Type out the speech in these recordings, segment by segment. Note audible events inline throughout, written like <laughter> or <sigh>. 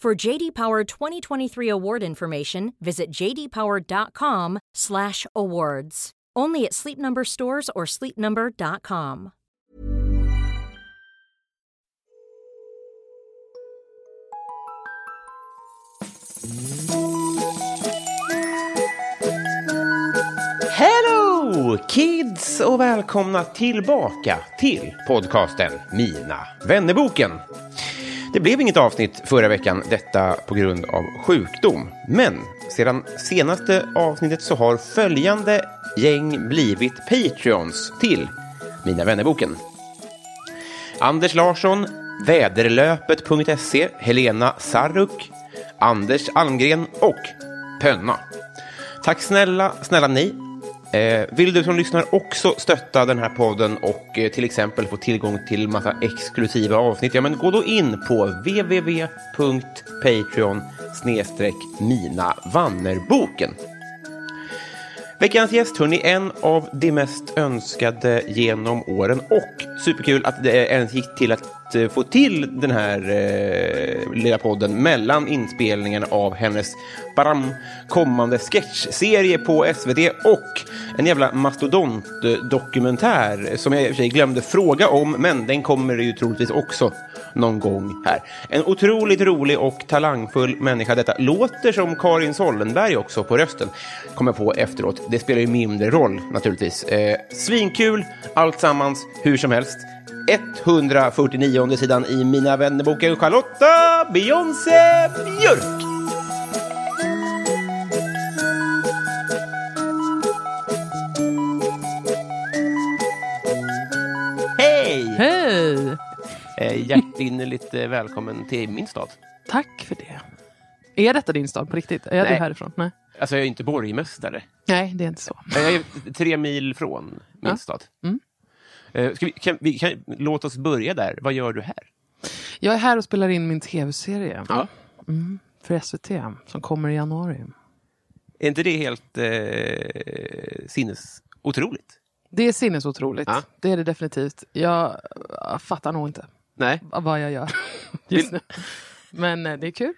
For JD Power 2023 award information, visit jdpower.com/awards. Only at Sleep Number stores or sleepnumber.com. Hello kids och välkomna tillbaka till podcasten Mina vännerboken. Det blev inget avsnitt förra veckan, detta på grund av sjukdom. Men sedan senaste avsnittet så har följande gäng blivit Patreons till Mina vännerboken. Anders Larsson, Väderlöpet.se, Helena Saruk, Anders Almgren och Pönna. Tack snälla, snälla ni. Eh, vill du som lyssnar också stötta den här podden och eh, till exempel få tillgång till massa exklusiva avsnitt, ja men gå då in på www.patreon mina vannerboken. Veckans gäst, hörni, en av de mest önskade genom åren. Och superkul att det ens gick till att eh, få till den här eh, lilla podden mellan inspelningen av hennes baram, kommande sketchserie på SVT och en jävla mastodontdokumentär som jag i och för sig glömde fråga om, men den kommer ju troligtvis också någon gång här. En otroligt rolig och talangfull människa detta. Låter som Karin Sollenberg också på rösten, Kommer jag på efteråt. Det spelar ju mindre roll naturligtvis. Eh, svinkul, allt sammans, hur som helst. 149 sidan i Mina vännerboken Charlotta Beyoncé Björk. Hjärtinnerligt eh, välkommen till min stad. Tack för det. Är detta din stad på riktigt? Är Nej. du härifrån? Nej. Alltså jag är inte borgmästare. Nej, det är inte så. Jag är tre mil från min Ja. stad. Mm. Eh, vi, kan, vi, kan, låt oss börja där. Vad gör du här? Jag är här och spelar in min tv-serie Ja. mm, för SVT som kommer i januari. Är inte det helt eh, sinnes otroligt? Det är sinnesotroligt. Ja. Det är det definitivt. Jag äh, fattar nog inte Nej. vad jag gör <laughs> just nu. Men eh, det är kul.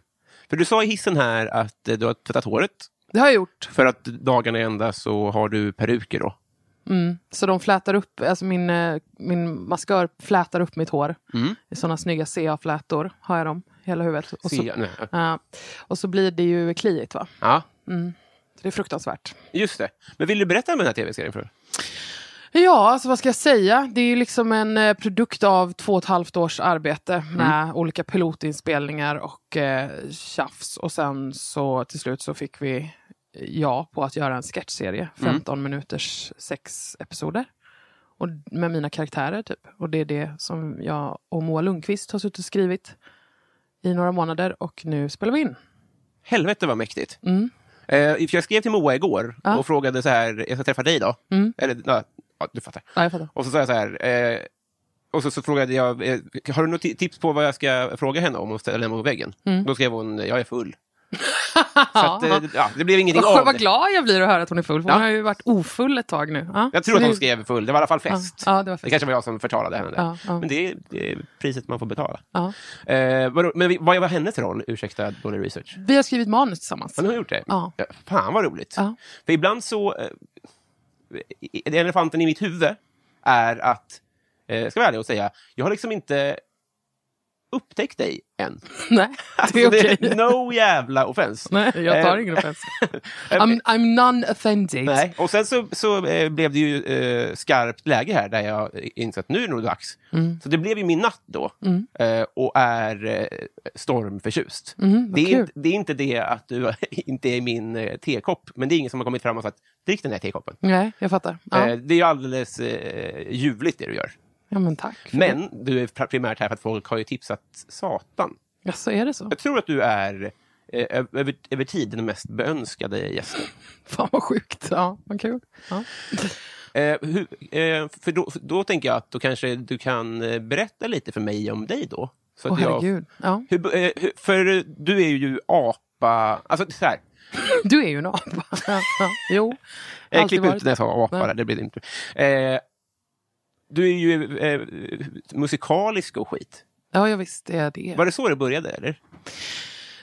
För du sa i hissen här att eh, du har tvättat håret. Det har jag gjort. För att dagarna ända så har du peruker då. Mm. Så de flätar upp, alltså min, eh, min maskör flätar upp mitt hår. Mm. I sådana snygga CA-flätor har jag dem, hela huvudet. Och så, ja. och så blir det ju kliigt va? Ja, Så det är fruktansvärt. just det. Men vill du berätta om den här tv-serien? För? Ja, alltså vad ska jag säga? Det är ju liksom en eh, produkt av två och ett halvt års arbete med olika pilotinspelningar och eh, tjafs. Och sen så till slut så fick vi eh, ja på att göra en sketchserie. 15 minuters sex episoder. Och med mina karaktärer typ. Och det är det som jag och Moa Lundqvist har suttit och skrivit i några månader och nu spelar vi in. Helvete vad mäktigt. Mm. Eh, jag skrev till Moa igår Ja. och frågade så här, jag ska träffa dig då. Mm. Eller, ja, du fattar. Ja, jag fattar. Och så sa jag så här, eh, och så, så frågade jag, eh, har du något ti- tips på vad jag ska fråga henne om och ställa på väggen? Mm. Då skrev hon, jag är full. <laughs> Så att, eh, ja, det blev ingenting Vad, av vad det. glad jag blir att höra att hon är full. För Ja. Hon har ju varit ofull ett tag nu. Ja, Jag tror att hon skrev full, det var i alla fall fest. Ja, det var fest. Det kanske var jag som förtalade henne. Ja, ja. Men det är, det är priset man får betala. Eh, men vad var hennes roll? Ursäkta dålig research. Vi har skrivit manus tillsammans. Har ni gjort det? Ja. Fan vad roligt. För ibland så... Elefanten i mitt huvud är att, eh, ska jag vara ärlig och säga, jag har liksom inte upptäckt dig än. <laughs> Nej, det är okej. Det är no jävla offense. Nej, jag tar Eh, ingen offense. <laughs> I'm, I'm non-offended. Nej, och sen så, så eh, blev det ju eh, skarpt läge här där jag insåg att nu är det nog dags. Mm. Så det blev ju min natt då eh, och är eh, stormförtjust. Mm, det, är inte, det är inte det att du <laughs> inte är min eh, tekopp, men det är ingen som har kommit fram och sagt drick den här tekoppen. Nej, jag fattar. Ja, Eh, det är ju alldeles eh, ljuvligt det du gör. Ja men tack. det. Men du är pr- primärt här för att folk har ju tipsat satan. Ja, så är det så? Jag tror att du är eh, över, över tid den mest beönskade gästen. <laughs> Fan vad sjukt. Ja, vad kul. Ja. <laughs> Eh, hur, eh, för då, för då tänker jag att då kanske du kan eh, berätta lite för mig om dig då. Så att jag, herregud. Ja. hur, eh, hur, för du är ju apa... Alltså så här, Du är ju en apa. <laughs> Ja. Jo. jag klipper varit. ut när jag sa apa, Nej. det blir inte. Du är ju eh, musikalisk och skit. Ja, jag visst är det. Var det så det började eller?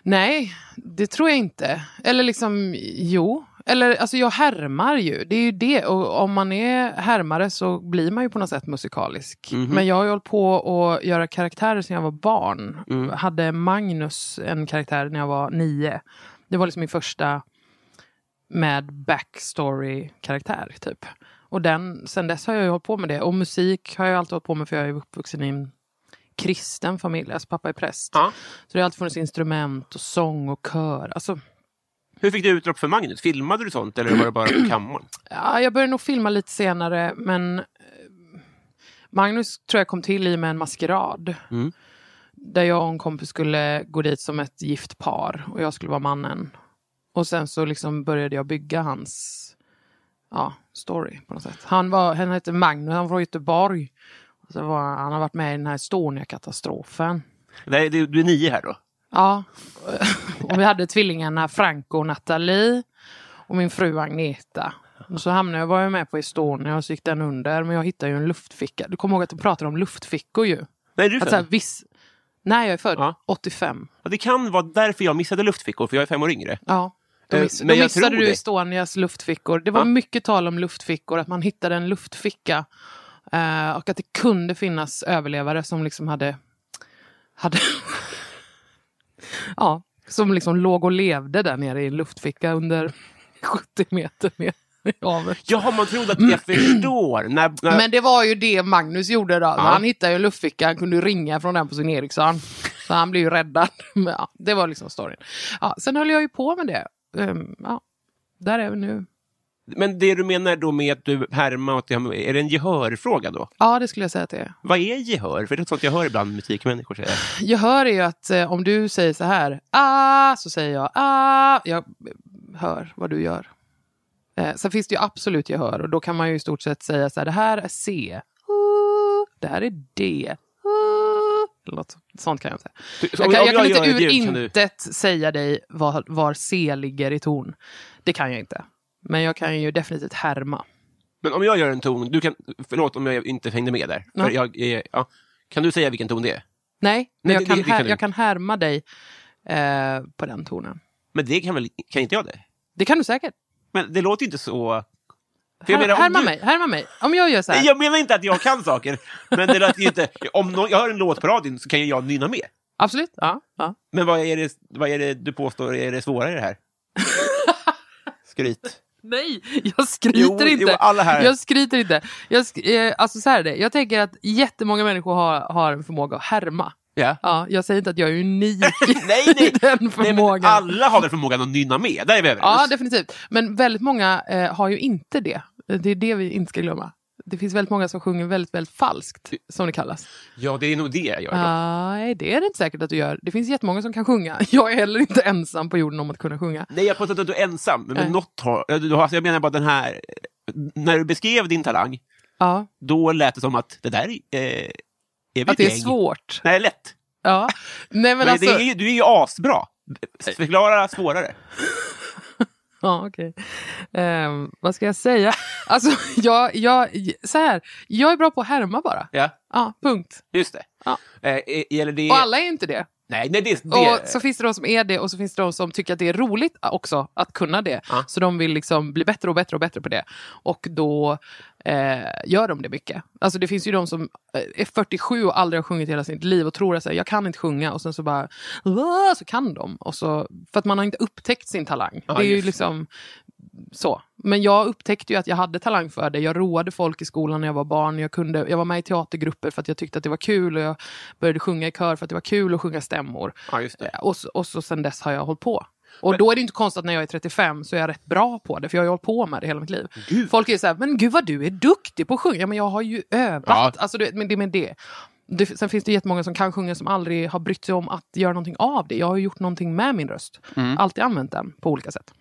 Nej, det tror jag inte. Eller liksom, jo. Eller alltså jag härmar ju. Det är ju det. Och om man är härmare så blir man ju på något sätt musikalisk. Mhm. Men jag har ju hållit på att göra karaktärer sedan jag var barn. Mm. Hade Magnus en karaktär när jag var nio. Det var liksom min första med backstory-karaktär typ. Och den, sen dess har jag ju hållit på med det. Och musik har jag alltid hållit på med för jag är uppvuxen i en kristen familj. Alltså pappa är präst. Ja. Så det har alltid funnits instrument och sång och kör. Alltså, Hur fick du utlopp för Magnus? Filmade du sånt eller var det bara på kammaren? <clears throat> ja, jag började nog filma lite senare men eh, Magnus tror jag kom till i med en maskerad. Mm. Där jag och en kompis skulle gå dit som ett gift par och jag skulle vara mannen. Och sen så liksom började jag bygga hans ja, story på något sätt. Han, var, han hette Magnus, han var från Göteborg. Så var, han har varit med i den här Estonia-katastrofen. Nej, du du är nio här då? Ja, och vi hade tvillingarna Franco och Nathalie och min fru Agneta. Och så hamnade jag, var jag med på Estonia och så gick den under, men jag hittade ju en luftficka. Du kommer ihåg att du pratade om luftfickor ju? Nej, är du född? här, viss... Nej, jag är född Ja. 85. Ja, det kan vara därför jag missade luftfickor, för jag är fem år yngre. Ja. Då, Eh, miss, men då missade du det. Estonias luftfickor. Det var Ja. mycket tal om luftfickor, att man hittade en luftficka. eh, och att det kunde finnas överlevare som liksom hade... hade <laughs> ja, som liksom låg och levde där nere i en luftficka under <laughs> 70 meter ner havet. Jaha, man trodde att jag förstår. När, när, Men det var ju det Magnus gjorde då. Han hittade ju en luftficka, han kunde ringa från den på sin Ericsson. Så han blev ju räddad. <laughs> Men, ja, det var liksom storyn. Ja, sen höll jag ju på med det. Ehm, ja, där är vi nu. men det du menar då med att du härmar, åt är det en gehörfråga då? Ja, det skulle jag säga att det är. Vad är gehör? För det är sånt jag hör ibland musikmänniskor säga. Gehör är ju att eh, om du säger så här, ah, så säger jag ah. Jag hör vad du gör. Eh, sen finns det ju absolut gehör och då kan man ju i stort sett säga så här, det här är C. Det här är D. Eller något sånt kan jag säga. Du- Jag kan, jag kan jag inte ur ljud, kan du- intet säga dig var, var C ligger i ton. Det kan jag inte. Men jag kan ju definitivt härma. Men om jag gör en ton, du kan, förlåt om jag inte hängde med där. Ja. Jag, ja, kan du säga vilken ton det är? Nej, men Nej, jag, det- kan det- det här, kan jag kan härma dig eh, på den tonen. Men det kan väl, kan inte jag det? Det kan du säkert. Men det låter inte så... Här, menar, härma du- mig, härma mig. Om jag gör så här. Nej, jag menar inte att jag kan saker, men det låter ju inte... Om nå- jag hör en låt på radion så kan ju jag nynna med. Absolut. Ja, ja. Men vad är, det, vad är det du påstår är det svårare i det här? Skryt. Nej, jag skryter Jo, inte. jo, alla här. Jag skryter inte. Jag, sk- eh, alltså så här är det. Jag tänker att jättemånga människor har, har en förmåga att härma. Ja. Ja, jag säger inte att jag är unik <laughs> Nej, i nej. den Nej, men förmågan. alla har väl förmågan att nynna med? Där är vi överens. Ja, definitivt. Men väldigt många eh, har ju inte det. Det är det vi inte ska glömma. Det finns väldigt många som sjunger väldigt, väldigt falskt, som det kallas. ja, det är nog det jag gör. Nej, det är det inte säkert att du gör. Det finns jättemånga som kan sjunga. <laughs> Jag är heller inte ensam på jorden om att kunna sjunga. Nej, jag påstår inte att du är ensam, men Nej. något har... ja, Du har alltså, jag menar bara den här... När du beskrev din talang, Ja, då lät det som att det där eh, är att det är gäng. svårt. Nej, lätt. Ja. Nej, men, Men alltså... det är ju, du är ju asbra. Förklara svårare. <laughs> Ja, okej. Ehm, vad ska jag säga? Alltså, <laughs> jag, jag, så här. Jag är bra på att härma bara. Ja, Ja, punkt. just det. Ja. Eh, gäller det... Och alla är inte det. Nej, nej det, det... Och så finns det de som är det och så finns det de som tycker att det är roligt också att kunna det. Ja. Så de vill liksom bli bättre och bättre och bättre på det. Och då eh, gör de det mycket. Alltså det finns ju de som eh, är 47 och aldrig har sjungit hela sitt liv och tror att jag kan inte sjunga och sen så bara så kan de. Och så, för att man har inte upptäckt sin talang. Ja, det är ju liksom så. Men jag upptäckte ju att jag hade talang för det. Jag roade folk i skolan när jag var barn. Jag, kunde, jag var med i teatergrupper för att jag tyckte att det var kul. Och jag började sjunga i kör för att det var kul att sjunga stämmor. Ja. Eh, Och, och så sen dess har jag hållit på. Och då är det inte konstigt att när jag är 35 så är jag rätt bra på det, för jag har ju hållit på med det hela mitt liv. Folk är så här, men gud vad du är duktig på att sjunga. Ja, men jag har ju övat. Ja. Alltså, du men det med det. det. Sen finns det jättemånga som kan sjunga som aldrig har brytt sig om att göra någonting av det. Jag har ju gjort någonting med min röst. Mm. Alltid använt den på olika sätt.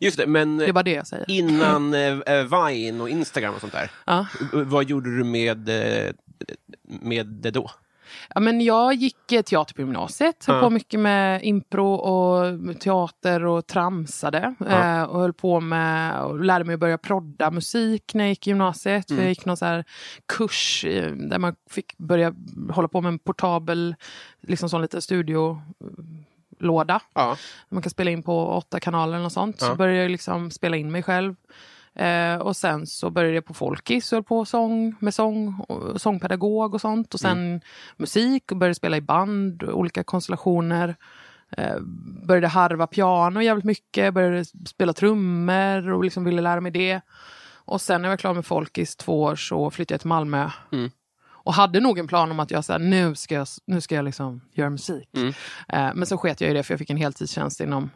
Just det, men Det bara det jag säger. innan eh, eh, Vine och Instagram och sånt där, Ja. vad gjorde du med, eh, med det då? Ja, men jag gick eh, teater på gymnasiet, höll Ja. på mycket med impro och teater och tramsade. Ja. Och höll på med och lärde mig att börja prodda musik när jag gick gymnasiet. Mm. jag gick någon så kurs där man fick börja hålla på med en portabel, liksom sån liten studiolåda. Ja. Man kan spela in på åtta kanaler och sånt. Ja. Så började jag liksom spela in mig själv. Eh, och sen så började jag på Folkis, höll på sång, med sång, och sångpedagog och sånt. Och sen musik och började spela i band, olika konstellationer. Eh, började harva piano jävligt mycket, började spela trummor och liksom ville lära mig det. Och sen när jag var klar med Folkis två år så flyttade jag till Malmö. Mm. Och hade nog en plan om att jag så här, nu ska jag, nu ska jag liksom göra musik. Mm. Eh, men så sket jag i det för jag fick en heltidstjänst inom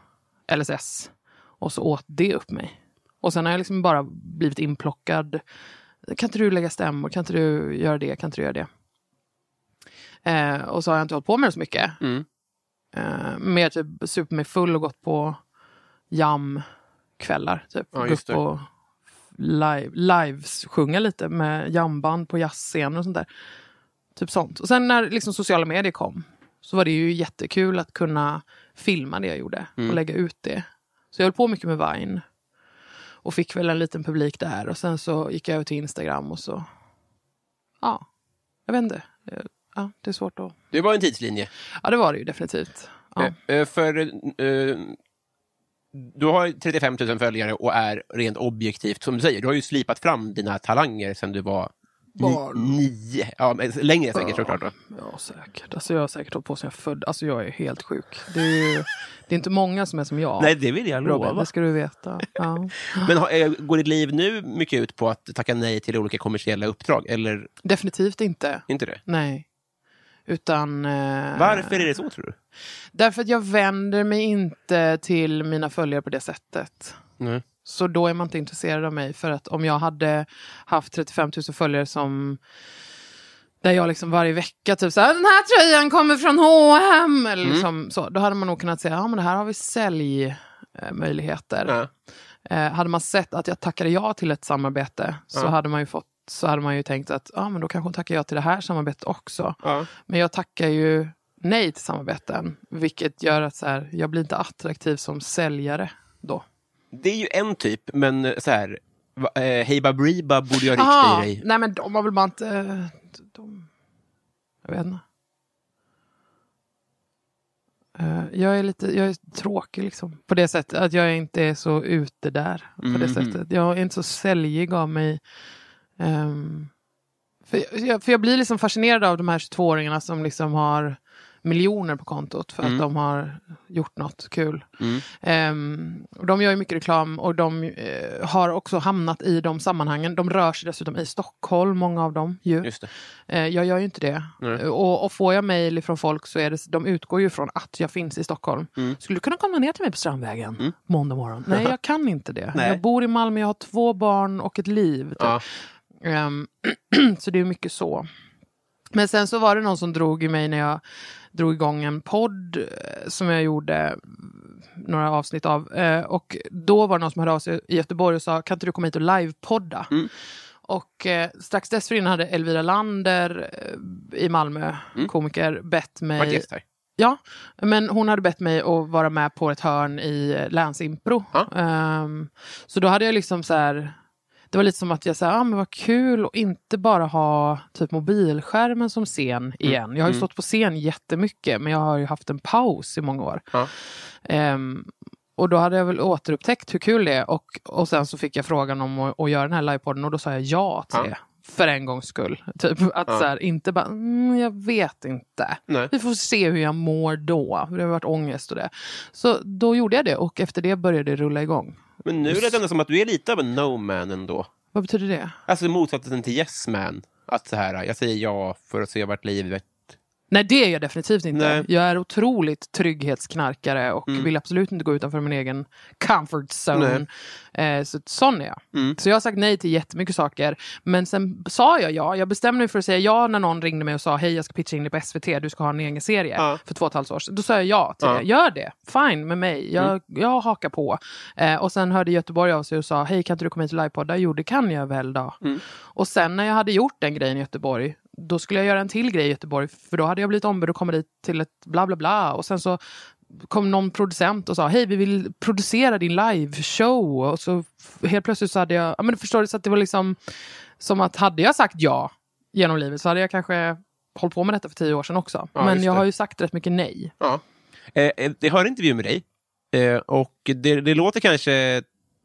LSS. Och så åt det upp mig. Och sen har jag liksom bara blivit inplockad. Kan inte du lägga stämmor? Kan inte du göra det? Kan inte du göra det? Eh, och så har jag inte hållit på med det så mycket. Mm. Eh, mer typ supit mig full och gått på jam-kvällar. Typ. Ja, Gått just det. Live, lives, sjunga lite med jamband på jazzscener och sånt där. Typ sånt. Och sen när liksom sociala medier kom så var det ju jättekul att kunna filma det jag gjorde Mm. och lägga ut det. Så jag höll på mycket med Vine. Och fick väl en liten publik där. Och sen så gick jag över till Instagram och så... Ja, jag vet inte. Eh, Ja, det är svårt att... Det var en tidslinje. Ja, det var det ju definitivt. Ja. Eh, eh, för du har 35 000 följare och är rent objektivt, som du säger, du har ju slipat fram dina talanger sedan du var ni- Barn. nio. Ja, men längre säkert såklart. Då. Ja, säkert. Alltså, jag har säkert hållit på sedan jag född. Alltså, jag är helt sjuk. Det är, ju, det är inte många som är som jag. Nej, det vill jag Robin, lova. det ska du veta. Ja. <laughs> Men har- eh, går ditt liv nu mycket ut på att tacka nej till olika kommersiella uppdrag, eller Definitivt inte. inte det? Nej. Utan... Eh, Varför är det så, tror du? Därför att jag vänder mig inte till mina följare på det sättet. Nej. Så då är man inte intresserad av mig. För att om jag hade haft 35 000 följare som där jag liksom varje vecka typ såhär, den här tröjan kommer från H&M eller Mm. liksom så. Då hade man nog kunnat säga, ja men det här har vi säljmöjligheter. Ja. Eh, hade man sett att jag tackade ja till ett samarbete så hade man ju fått så hade man ju tänkt att ja, men då kanske hon tackar ja till det här samarbetet också. Ja. Men jag tackar ju nej till samarbeten. Vilket gör att så här, jag blir inte attraktiv som säljare då. Det är ju en typ, men så här, eh, Hey Baberiba borde jag Aha, rikta i dig. nej men de har väl bara inte... eh, De, jag vet inte. Eh, Jag är lite jag är tråkig liksom. På det sättet att jag inte är så ute där. På det Mhm. sättet. Jag är inte så säljig av mig. Ehm, för, jag, för jag blir liksom fascinerad av de här 22-åringarna som liksom har miljoner på kontot för Mm. att de har gjort något kul. Mm. Och de gör ju mycket reklam och de eh, har också hamnat i de sammanhangen. De rör sig dessutom i Stockholm, många av dem. Ju. Eh, jag gör ju inte det. Nej. Och, och får jag mejl från folk så är det, de utgår ju från att jag finns i Stockholm. Mm. Skulle du kunna komma ner till mig på Strandvägen Mm. måndag morgon? Nej, <laughs> jag kan inte det. Nej. Jag bor i Malmö, jag har två barn och ett liv. Typ. Ja. Ehm, <clears throat> så det är mycket så. Men sen så var det någon som drog i mig när jag drog igång en podd eh, som jag gjorde mm, några avsnitt av. Eh, och då var det någon som hörde av sig i Göteborg och sa, kan inte du komma hit och livepodda? Mm. Och eh, strax dessförinnan hade Elvira Lander eh, i Malmö, Mm. komiker, bett mig... gäst här. Ja, men hon hade bett mig att vara med på ett hörn i eh, Länsimpro. Ja. Ehm, så då hade jag liksom så här... det var lite som att jag sa, ah, men vad kul att inte bara ha typ mobilskärmen som scen igen. Jag har ju stått på scen jättemycket men jag har ju haft en paus i många år. Ja. Ehm, och då hade jag väl återupptäckt hur kul det är och, och sen så fick jag frågan om att, att göra den här livepodden och då sa jag ja till Ja. det. För en gångs skull. <laughs> Typ att Ja. så här, inte bara, mm, jag vet inte. Nej. Vi får se hur jag mår då. Det har varit ångest och det. Så då gjorde jag det och efter det började det rulla igång. Men nu lät det som att du är lite av en no man ändå. Vad betyder det? Alltså motsatsen till yes man. Att så här, jag säger ja för att se vart livet... Nej, det är jag definitivt inte. Nej. Jag är otroligt trygghetsknarkare och Mm. vill absolut inte gå utanför min egen comfort zone. Eh, så sån är jag. Mm. Så jag har sagt nej till jättemycket saker. Men sen sa jag ja. Jag bestämde mig för att säga ja när någon ringde mig och sa hej jag ska pitcha in dig på SVT, du ska ha en egen serie Ja. för två och ett halvt år sedan. Då sa jag ja till Ja. det. Gör det. Fine med mig. Jag, jag hakar på. Eh, och sen hörde Göteborg av sig och sa hej kan inte du komma hit och livepodda? Jo det kan jag väl då. Och sen när jag hade gjort den grejen i Göteborg då skulle jag göra en till grej i Göteborg för då hade jag blivit ombedd att komma dit till ett bla bla bla och sen så kom någon producent och sa hej vi vill producera din liveshow och så helt plötsligt så hade jag, ja men förstår du så att det var liksom som att hade jag sagt ja genom livet så hade jag kanske hållit på med detta för tio år sedan också. Ja, men jag har ju sagt rätt mycket nej. Ja. Eh, eh, jag hörde intervju med dig eh, och det, det låter kanske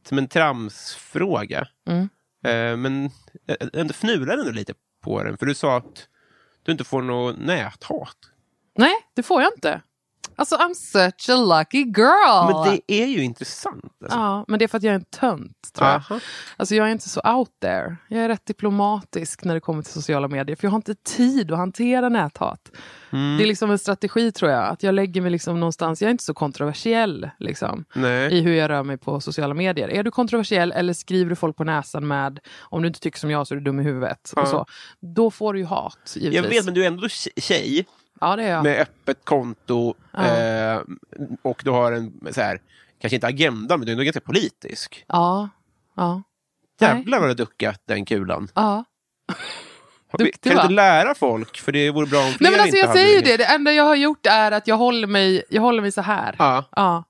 som en tramsfråga. Mm. Eh, men jag ändå fnular ändå lite på den. För du sa att du inte får något näthat. Nej, det får jag inte. Alltså I'm such a lucky girl. Men det är ju intressant. Alltså. Ja, men det är för att jag är en tönt. Tror jag. Aha. Alltså jag är inte så out there. Jag är rätt diplomatisk när det kommer till sociala medier. För jag har inte tid att hantera näthat. Mm. Det är liksom en strategi tror jag. Att jag lägger mig liksom någonstans. Jag är inte så kontroversiell liksom, Nej. i hur jag rör mig på sociala medier. Är du kontroversiell eller skriver du folk på näsan med om du inte tycker som jag så är du dum i huvudet. Ja. Och så, då får du ju hat givetvis. Jag vet, men du är ändå tje- tjej Ja det är jag. med öppet konto Ja. eh, och du har en, så här, kanske inte agenda, men du är ändå ganska politisk. Ja. Ja. Jävlar vad du duckat den kulan. Ja. Duktig, kan du inte lära folk? För det vore bra om fler Nej men alltså jag säger det. Det enda jag har gjort är att jag håller mig, jag håller mig så här. Ja. Ja,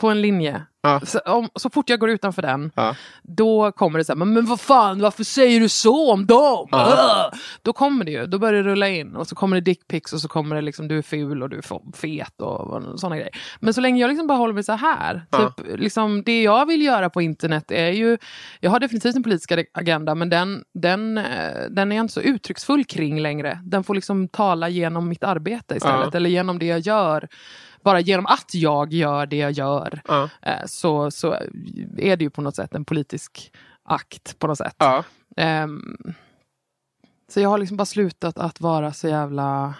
på en linje. Ja. Så, om, så fort jag går utanför den, Ja. då kommer det så här, men, men vad fan, varför säger du så om dem? Ja. Då kommer det ju, då börjar det rulla in och så kommer det dickpics och så kommer det liksom du är ful och du är fet och sådana grejer. Men så länge jag liksom bara håller mig så här, typ, liksom, det jag vill göra på internet är ju, jag har definitivt en politisk agenda men den, den, eh, den är jag inte så uttrycksfull kring längre. Den får liksom tala genom mitt arbete istället eller genom det jag gör. Bara genom att jag gör det jag gör Ja. eh, så, så är det ju på något sätt en politisk akt på något sätt. Ja. Ehm, så jag har liksom bara slutat att vara så jävla...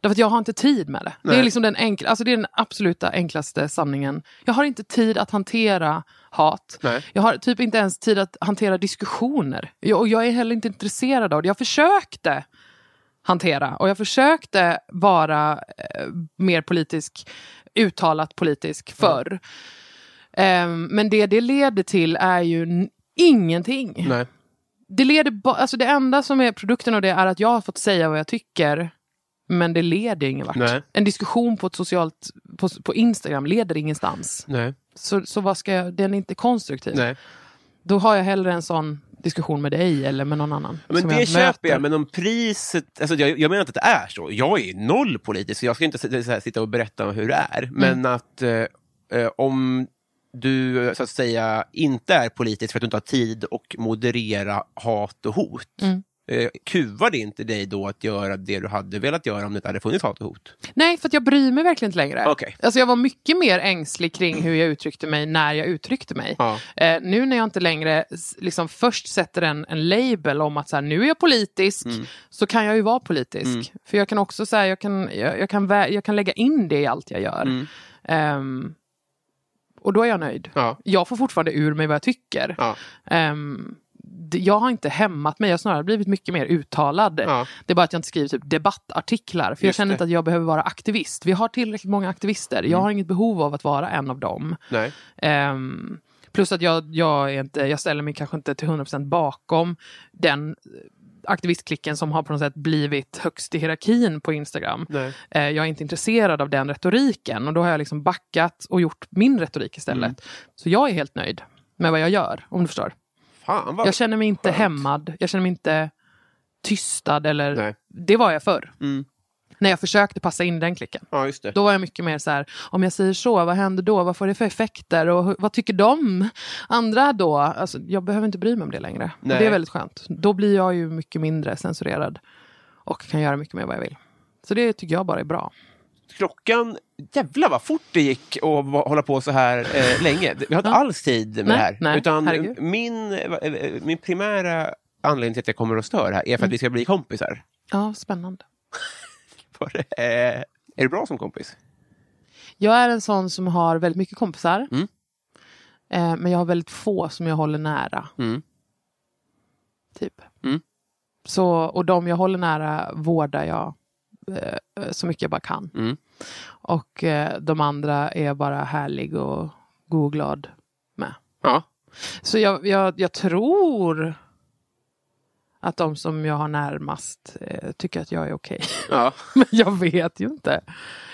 Därför att jag har inte tid med det. Det Nej. är, liksom den enkla, alltså det är den absoluta enklaste sanningen. Jag har inte tid att hantera hat. Nej. Jag har typ inte ens tid att hantera diskussioner. Jag, och jag är heller inte intresserad av det. Jag försökte hantera och jag försökte vara eh, mer politisk, uttalat politisk förr. Ehm, men det det leder till är ju ingenting. Nej. Det, leder alltså det enda som är produkten av det är att jag har fått säga vad jag tycker. Men det leder ingen vart. Nej. En diskussion på ett socialt på, på Instagram leder ingenstans. Nej. Så, så vad ska jag, den är inte konstruktiv. Nej. Då har jag hellre en sån diskussion med dig eller med någon annan. Men det jag köper jag, men om priset... Alltså jag, jag menar inte att det är så. Jag är noll politisk, så jag ska inte här, sitta och berätta om hur det är. Mm. Men att eh, eh, om du så att säga inte är politisk för att du inte har tid att moderera hat och hot. Mm. Eh, kuvar det inte dig då att göra det du hade velat göra om det inte hade funnits hat och hot? Nej, för att jag bryr mig verkligen inte längre. Okej. Alltså jag var mycket mer ängslig kring hur jag uttryckte mig när jag uttryckte mig. Ja. Eh, nu när jag inte längre liksom först sätter en, en label om att så här, nu är jag politisk, Mm. så kan jag ju vara politisk. För jag kan också säga, jag kan, jag, jag, kan jag kan lägga in det i allt jag gör. Mm. Ehm, och då är jag nöjd. Ja. Jag får fortfarande ur mig vad jag tycker. Ja. Jag har inte hämmat mig, jag har snarare blivit mycket mer uttalad. Ja. Det är bara att jag inte skriver typ debattartiklar. För jag Just känner det. inte att jag behöver vara aktivist. Vi har tillräckligt många aktivister. Mm. Jag har inget behov av att vara en av dem. Ehm, plus att jag, jag, är inte, jag ställer mig kanske inte till 100% bakom den aktivistklicken som har på något sätt blivit högst i hierarkin på Instagram. Nej. Eh, jag är inte intresserad av den retoriken och då har jag liksom backat och gjort min retorik istället. Mm. Så jag är helt nöjd med vad jag gör, om du förstår. Fan vad... Jag känner mig inte skönt. hämmad. Jag känner mig inte tystad. Eller... Nej. Det var jag förr. Mm. När jag försökte passa in den klicken. Ja. Då var jag mycket mer så här, om jag säger så, vad händer då? Vad får det för effekter? Och vad tycker de andra då? Alltså, jag behöver inte bry mig om det längre. Det är väldigt skönt. Då blir jag ju mycket mindre censurerad. Och kan göra mycket mer vad jag vill. Så det tycker jag bara är bra. Klockan, jävlar vad fort det gick att hålla på så här eh, länge. Vi har inte alls tid med Nej, det här. nej, Utan herregud. min, eh, min primära anledning till att jag kommer att störa här är Mm. för att vi ska bli kompisar. Ja, spännande. <laughs> Eh, är du bra som kompis? Jag är en sån som har väldigt mycket kompisar. Mm. Eh, men jag har väldigt få som jag håller nära. Mm. Typ. Mm. Så, och de jag håller nära vårdar jag så mycket jag bara kan. Mm. Och eh, de andra är bara härlig och god och glad med. Ja. Så jag, jag, jag tror att de som jag har närmast eh, tycker att jag är okej. ja. <laughs> Men jag vet ju inte.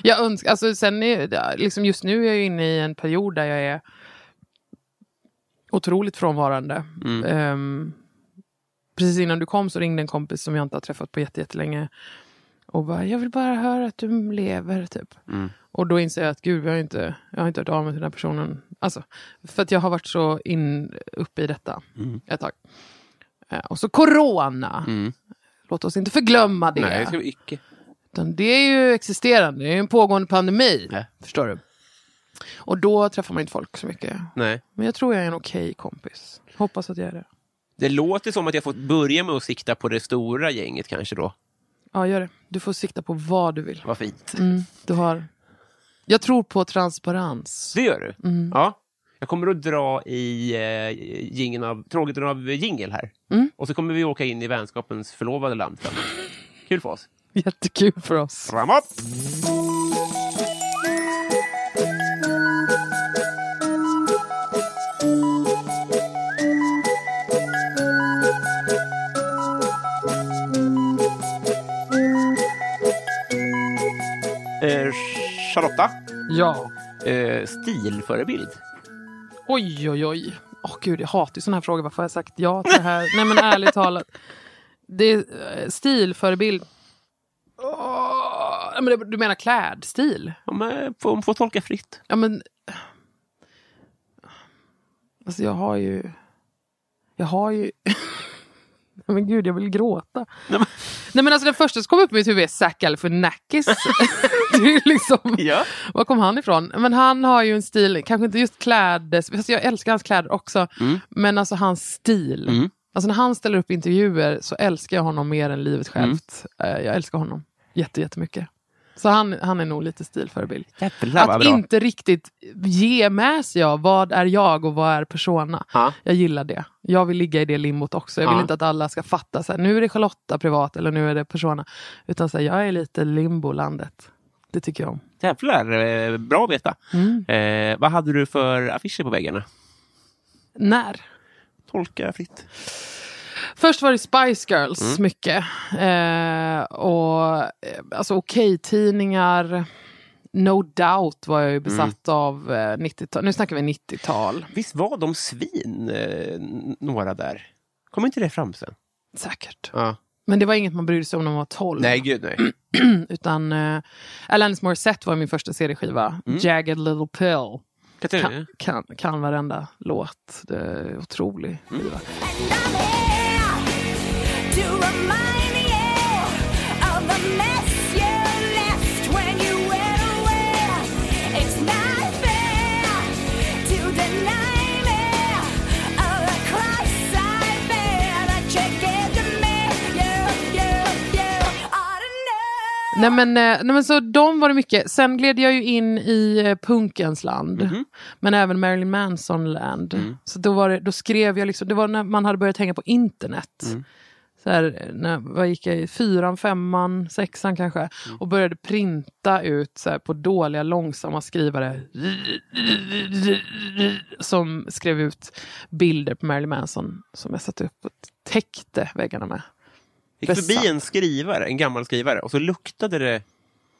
Jag önskar, alltså sen är, liksom just nu är jag inne i en period där jag är otroligt frånvarande. Mm. Ehm, precis innan du kom så ringde en kompis som jag inte har träffat på jätte- jättelänge. Och bara, jag vill bara höra att du lever, typ. Mm. Och då inser jag att gud, jag har inte, jag har inte hört av mig till den här personen. Alltså, för att jag har varit så in, uppe i detta Mm. ett tag. Eh, och så corona. Mm. Låt oss inte förglömma det. Nej, det ska vi icke. Utan det är ju existerande, det är ju en pågående pandemi. Nej. Förstår du? Och då träffar man inte folk så mycket. Nej. Men jag tror jag är en okej kompis. Hoppas att jag är det. Det låter som att jag fått börja med att sikta på det stora gänget kanske då. Ja, gör det. Du får sikta på vad du vill. Vad fint. Mm, du har... Jag tror på transparens. Det gör du? Mm. Ja. Jag kommer att dra i eh, av, tråden av jingel här. Mm. Och så kommer vi åka in i vänskapens förlovade land. Kul för oss. Jättekul för oss. Framåt! Charlotta, Ja. eh, stilförebild. Oj, oj, oj. Åh gud, jag hatar ju sådana här frågor. Varför har jag sagt ja till det här? <laughs> Nej men ärligt talat. Det är eh, stilförebild. Åh, men det- du menar klädstil? Om man får, får tolka fritt. Ja men... Alltså jag har ju... Jag har ju... <laughs> Men gud, jag vill gråta. Nej, men- Nej men alltså den första som kom upp i mitt huvud är Zac Galifianakis. <laughs> det är liksom... Ja. Var kom han ifrån? Men han har ju en stil, kanske inte just kläder, fast jag älskar hans kläder också. Mm. Men alltså hans stil. Mm. Alltså när han ställer upp intervjuer så älskar jag honom mer än livet självt. Eh, Jag älskar honom jätte, jättemycket. Så han, han är nog lite stilförebild. Jävlar Att inte riktigt ge med sig av vad är jag och vad är persona. Ja. Jag gillar det. Jag vill ligga i det limbot också. Jag vill Ja. inte att alla ska fatta så här, nu är det Charlotta privat eller nu är det persona. Utan så här, jag är lite limbolandet. Det tycker jag om. Jävlar, eh, bra att veta. Mm. Eh, vad hade du för affischer på väggarna? När? Tolka fritt. Först var det Spice Girls Mm. mycket. Eh, och eh, alltså okej-tidningar. No doubt var jag ju besatt Mm. av eh, 90-tal. Nu snackar vi 90-tal. Visst var de svin, eh, några där? Kommer inte det fram sen? Säkert. Ja. Men det var inget man brydde sig om när man var 12. Nej, gud nej. <clears throat> Utan eh, Alanis Morissette var min första CD-skiva. Mm. Jagged Little Pill. Kan, kan, kan varenda låt. Det är otrolig Mm. skiva. And Nej men, eh, nej men så de var det mycket. Sen gled jag ju in i eh, punkens land. Mhm. Men även Marilyn Manson land. Mm. Så då, var det, då skrev jag liksom, det var när man hade börjat hänga på internet. Mm. Så här, när, vad gick jag i? Fyran, femman, sexan kanske. Mm. Och började printa ut så här, på dåliga långsamma skrivare. Som skrev ut bilder på Marilyn Manson. Som jag satte upp och täckte väggarna med. gick förbi besatt. en skrivare, en gammal skrivare, och så luktade det...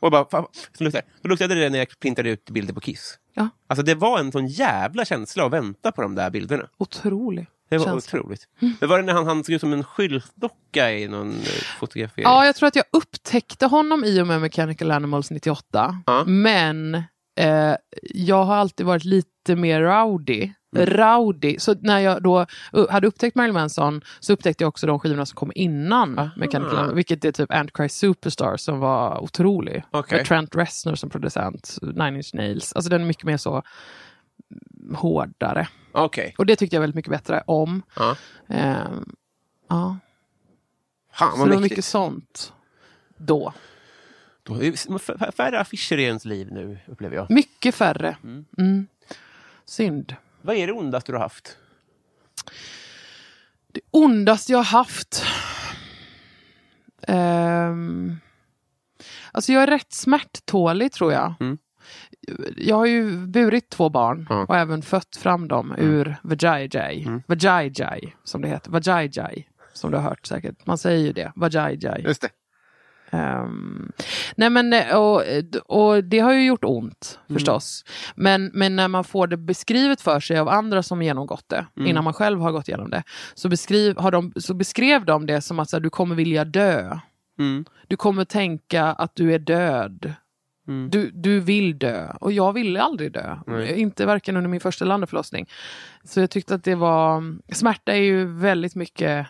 Och bara, fan, så luktade, då luktade det när jag printade ut bilder på Kiss. Ja, Alltså det var en sån jävla känsla att vänta på de där bilderna. otrolig. Det var känsla. otroligt. Men var det när han, han såg ut som en skyltdocka i någon eh, fotografering? Ja, jag tror att jag upptäckte honom i och med Mechanical Animals 98. Ja. Men eh, jag har alltid varit lite mer rowdy. Mm. Rowdy. Så när jag då uh, hade upptäckt Marilyn Manson så upptäckte jag också de skivorna som kom innan Aha. Mechanical Animals. Vilket är typ Antichrist Superstar som var otrolig. Okej. Med Trent Reznor som producent. Nine Inch Nails. Alltså den är mycket mer så mm, hårdare. Okej. Och det tyckte jag väldigt mycket bättre om. Ja. Ehm, ja. Fan Så vad det var mäktigt. mycket sånt då. Då är det färre affischer i ens liv nu, upplever jag. Mycket färre. Mm. Synd. Vad är det ondaste du har haft? Det ondaste jag har haft. Ehm, alltså jag är rätt smärttålig tror jag. Mm. Jag har ju burit två barn Ja. och även fött fram dem ur Vajayjay. Mm. Vajayjay som det heter. Vajayjay som du har hört säkert. Man säger ju det. Vajayjay. Just det. Ehm, nej men, eh, och, och det har ju gjort ont förstås. Men, men när man får det beskrivet för sig av andra som genomgått det, innan man själv har gått igenom det, så, beskriv, har de, så beskrev de det som att här, du kommer vilja dö. Mm. Du kommer tänka att du är död. Mm. Du, du vill dö. Och jag ville aldrig dö. Nej. Inte varken under min första eller andra förlossning. Så jag tyckte att det var... Smärta är ju väldigt mycket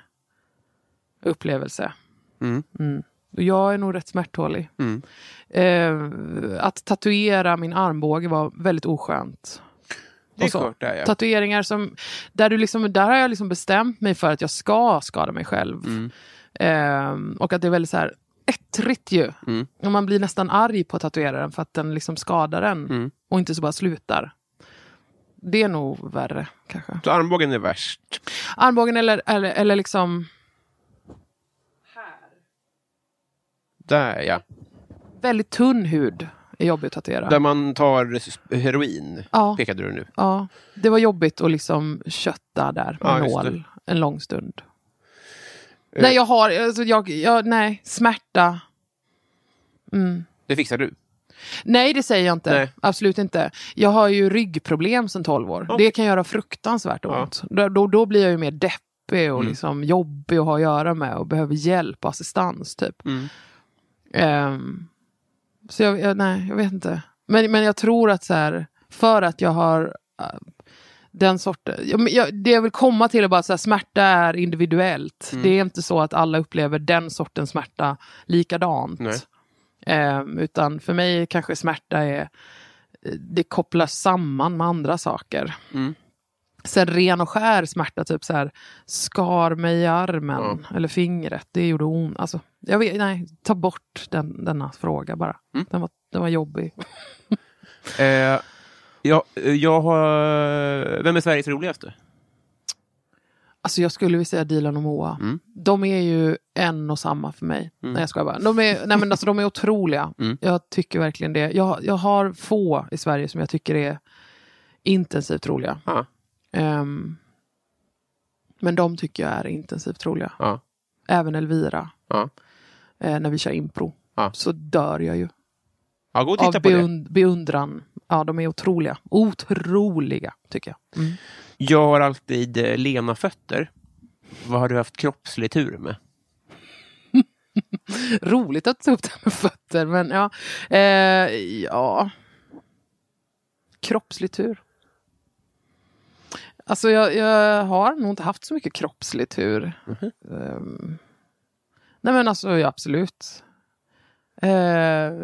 upplevelse. Mm. Mm. Och jag är nog rätt smärttålig. Mm. Eh, att tatuera min armbåge var väldigt oskönt. Det är klart det är, ja. Tatueringar som, där, du liksom, där har jag liksom bestämt mig för att jag ska skada mig själv. Mm. Eh, och att det är väldigt så här ettrigt ju. Mm. Och man blir nästan arg på tatueraren för att den liksom skadar en Mm. och inte så bara slutar. Det är nog värre kanske. Så armbågen är värst. Armbågen eller, eller, eller liksom Där ja. väldigt tunn hud är jobbigt att tatuera. Där man tar heroin, Ja. pekade du nu. Ja, det var jobbigt att liksom kötta där med Ja, nål en lång stund. Eh. Nej, jag har, alltså jag, jag, nej, smärta. Mm. Det fixar du. Nej, det säger jag inte. Nej. Absolut inte. Jag har ju ryggproblem sedan 12 år. Okej. Det kan göra fruktansvärt Ja. ont. Då, då, då blir jag ju mer deppig och Mm. liksom jobbig att ha att göra med och behöver hjälp och assistans typ. Mm. Ehm, så jag, jag, nej, jag vet inte. Men, men jag tror att så här, för att jag har äh, den sorten, det jag vill komma till är bara att smärta är individuellt. Mm. Det är inte så att alla upplever den sortens smärta likadant. Ehm, utan för mig kanske smärta är, det kopplas samman med andra saker. Mm. Sen ren och skär smärta, typ så här, skar mig i armen eller fingret, det gjorde ont. Alltså, jag vet, nej, ta bort den, denna fråga bara. Mm. Den, var, den var jobbig. <laughs> Eh, jag, jag har... Vem är Sveriges roligaste? Alltså jag skulle vilja säga Dilan och Moa. Mm. De är ju en och samma för mig. Nej jag skojar bara. De är, nej, men alltså, de är otroliga. Mm. Jag tycker verkligen det. Jag, jag har få i Sverige som jag tycker är intensivt roliga. Ja. Ehm, men de tycker jag är intensivt roliga. Ja. Även Elvira. Ja. Eh, när vi kör impro. Så dör jag ju. Ja, gå och Av titta på det. beund- beundran. Ja, de är otroliga. Otroliga, tycker jag. Mm. Jag har alltid eh, lena fötter. Vad har du haft kroppslig tur med? <laughs> Roligt att ta upp det med fötter, men ja. Eh, ja. Kroppslig tur. Alltså jag, jag har nog inte haft så mycket kroppslig tur. Ehm, nej men alltså ja, absolut. Eh,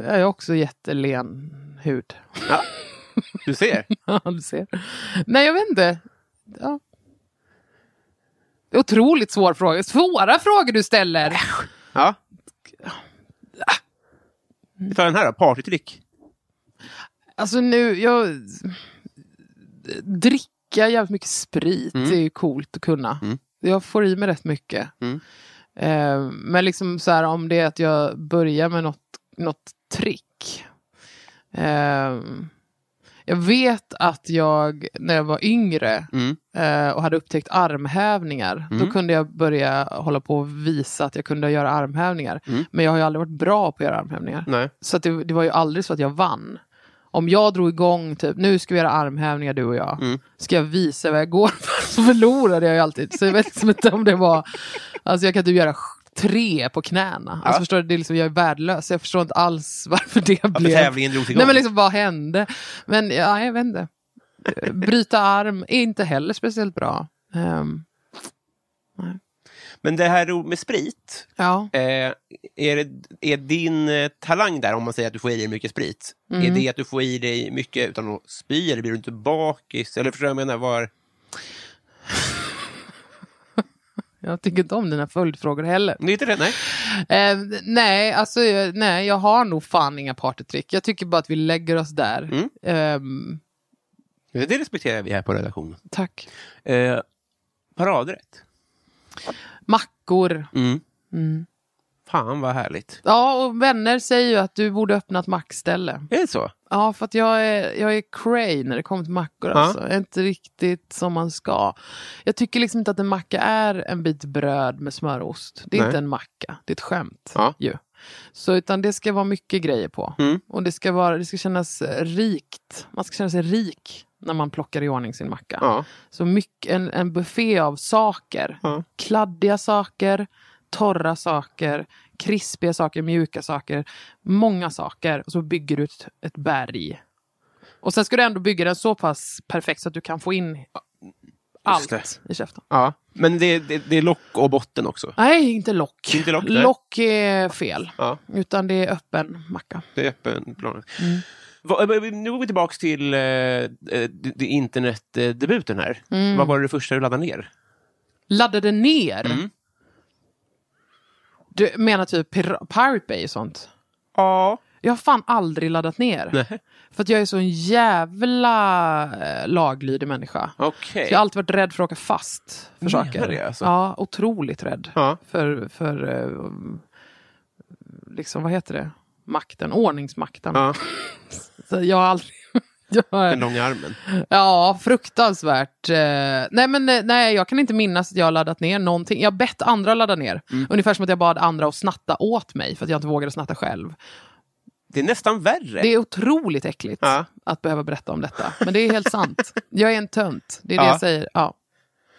jag är också jättelen hud. Ja. Du ser. <laughs> Ja, du ser. Nej, jag vet inte. Ja. Det är Otroligt svår fråga. Svåra frågor du ställer. Ja. Vi tar den här då, partytrick. Alltså nu, jag... Dricka jävligt mycket sprit Mm. är ju coolt att kunna. Mm. Jag får i mig rätt mycket. Mm. Eh, men liksom så här om det är att jag börjar med något, något trick. Eh, jag vet att jag när jag var yngre Mm. eh, och hade upptäckt armhävningar. Mm. Då kunde jag börja hålla på och visa att jag kunde göra armhävningar. Mm. Men jag har ju aldrig varit bra på att göra armhävningar. Nej. Så det, det var ju aldrig så att jag vann. Om jag drog igång, typ, nu ska vi göra armhävningar du och jag. Mm. Ska jag visa vad jag går för? <laughs> Så förlorade jag ju alltid. Så jag vet liksom inte om det var... Alltså jag kan typ göra tre på knäna. Alltså Ja. förstår du, det är liksom, jag är värdelös. Jag förstår inte alls <laughs> varför det Ja, för blev... tävlingen drogs igång. Nej men liksom vad hände? Men ja, jag vet inte. Bryta arm är inte heller speciellt bra. Ehm, Men det här med sprit, ja. eh, är, det, är din eh, talang där, om man säger att du får i dig mycket sprit, Mm. är det att du får i dig mycket utan att spy, eller blir du inte bakis? Eller förstår jag menar? Var... Jag tycker inte om dina följdfrågor heller. Det är inte det, nej. Eh, nej, alltså eh, nej, jag har nog fan inga partytrick. Jag tycker bara att vi lägger oss där. Mm. Ehm, Det respekterar vi här på redaktionen. tack. Eh, paradrätt. Mackor. Mm. Mm. Fan vad härligt. Ja, och vänner säger ju att du borde öppna ett mackställe. Är det så? Ja, för att jag är, jag är cray när det kommer till mackor. Ja. Alltså. Jag är inte riktigt som man ska. Jag tycker liksom inte att en macka är en bit bröd med smörost. Det är Nej. inte en macka, det är ett skämt. Ja. Ju. Så utan det ska vara mycket grejer på. Mm. Och det ska, vara, det ska kännas rikt. Man ska känna sig rik när man plockar i ordning sin macka. Ja. Så mycket, en, en buffé av saker. Kladdiga saker, torra saker, krispiga saker, mjuka saker. Många saker. Och så bygger du ett, ett berg. Och sen ska du ändå bygga den så pass perfekt så att du kan få in allt i käften. ja. Men det, det, det är lock och botten också. Nej, inte lock. Inte lock, nej. lock är fel. Ja. Utan det är öppen macka. Det är öppen plan. Mm. Eh, Nu går vi tillbaka till eh, eh, internetdebuten här. Mm. Vad var det första du laddade ner? Laddade ner. Mm. Du menar typ Pir- Pirate Bay och sånt? Ja. Jag har fan aldrig laddat ner. Nej. För att jag är så en jävla eh, laglydig människa. Okej. Så jag har alltid varit rädd för att åka fast för Menar saker. det, alltså? Ja, otroligt rädd. Ja. För, för eh, liksom, vad heter det? Makten, ordningsmakten. Ja. <laughs> Så jag har aldrig... Den långa armen. Ja, fruktansvärt. Eh, nej, men eh, nej, jag kan inte minnas att jag har laddat ner någonting. Jag har bett andra ladda ner. Mm. Ungefär som att jag bad andra att snatta åt mig för att jag inte vågade snatta själv. Det är nästan värre. Det är otroligt äckligt Ja. att behöva berätta om detta. Men det är helt sant. Jag är en tönt. Det är det Ja. jag säger. Ja,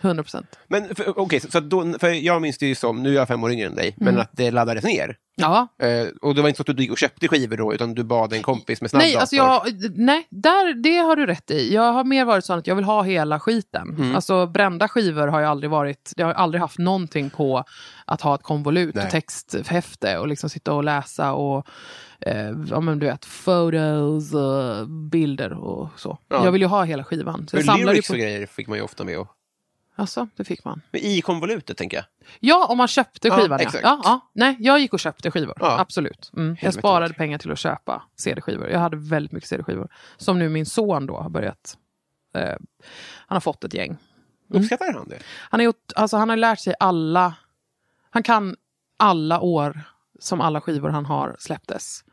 100 procent. Men okej, så, så då, för jag minns det ju som, nu är jag fem år yngre än dig, Mm. men att det laddades ner. Ja. Eh, och det var inte så att du gick och köpte skivor då, utan du bad en kompis med snabbdator. Nej, alltså jag, nej där, det har du rätt i. Jag har mer varit sån att jag vill ha hela skiten. Mm. Alltså brända skivor har ju aldrig varit, det har aldrig haft någonting på att ha ett konvolut Nej. och texthäfte och liksom sitta och läsa och eh, ja, men du vet, photos och bilder och så. Ja. Jag vill ju ha hela skivan. Så jag För lyrics på... och grejer fick man ju ofta med. Och, Alltså, det fick man. men I konvolutet, tänker jag. Ja, om man köpte skivan. Ja, ja. Ja, Nej, jag gick och köpte skivor. Absolut. Mm. Jag sparade pengar till att köpa CD-skivor. Jag hade väldigt mycket CD-skivor. Som nu min son då har börjat. Eh, han har fått ett gäng. Mm. Uppskattar han det? Han har, gjort, alltså, han har lärt sig alla... Han kan alla år som alla skivor han har släpptes.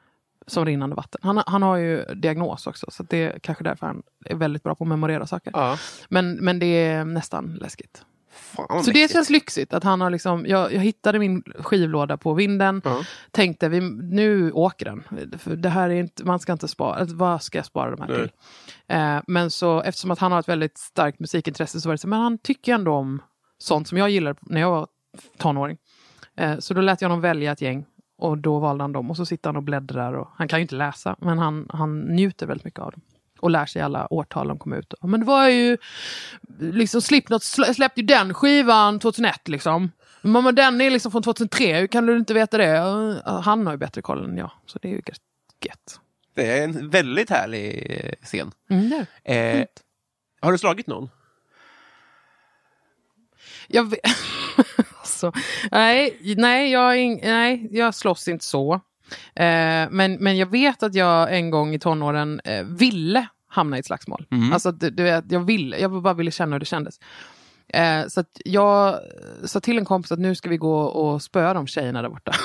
Som rinnande vatten. Han, han har ju diagnos också. Så det är kanske därför han är väldigt bra på att memorera saker. Ja. Men, men det är nästan läskigt. Fan, Så det känns lyxigt. Att han har liksom, jag, jag hittade min skivlåda på vinden. Ja. Tänkte, vi, nu åker den. För det här är inte, man ska inte spara. Vad ska jag spara de här Nej. till? Eh, men så eftersom att han har ett väldigt starkt musikintresse så var det så, men han tycker ändå om sånt som jag gillade när jag var tonåring. Eh, så då lät jag honom välja ett gäng. Och då valde han dem. Och så sitter han och bläddrar. Och, han kan ju inte läsa, men han, han njuter väldigt mycket av dem. Och lär sig alla årtal de kom ut. Men det var ju... Liksom Slipknot slä- släppte ju den skivan 2001 liksom. Mamma den är liksom från 2003, hur kan du inte veta det? Ja, Han har ju bättre koll än jag. Så det är ju gött. Det är en väldigt härlig eh, scen. Mm. Eh, har du slagit någon? Jag vet... <laughs> alltså, nej, nej, jag, nej, jag slåss inte så. Eh, men, men jag vet att jag en gång i tonåren eh, ville hamna i ett slagsmål. Alltså, du, du vet, jag, ville, jag bara ville känna hur det kändes. Eh, så att jag sa till en kompis att nu ska vi gå och spöa de tjejerna där borta. <laughs>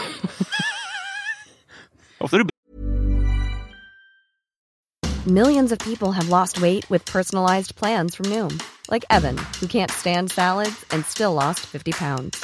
Millions of people have lost weight with personalized plans from Noom, like Evan, who can't stand salads and still lost 50 pounds.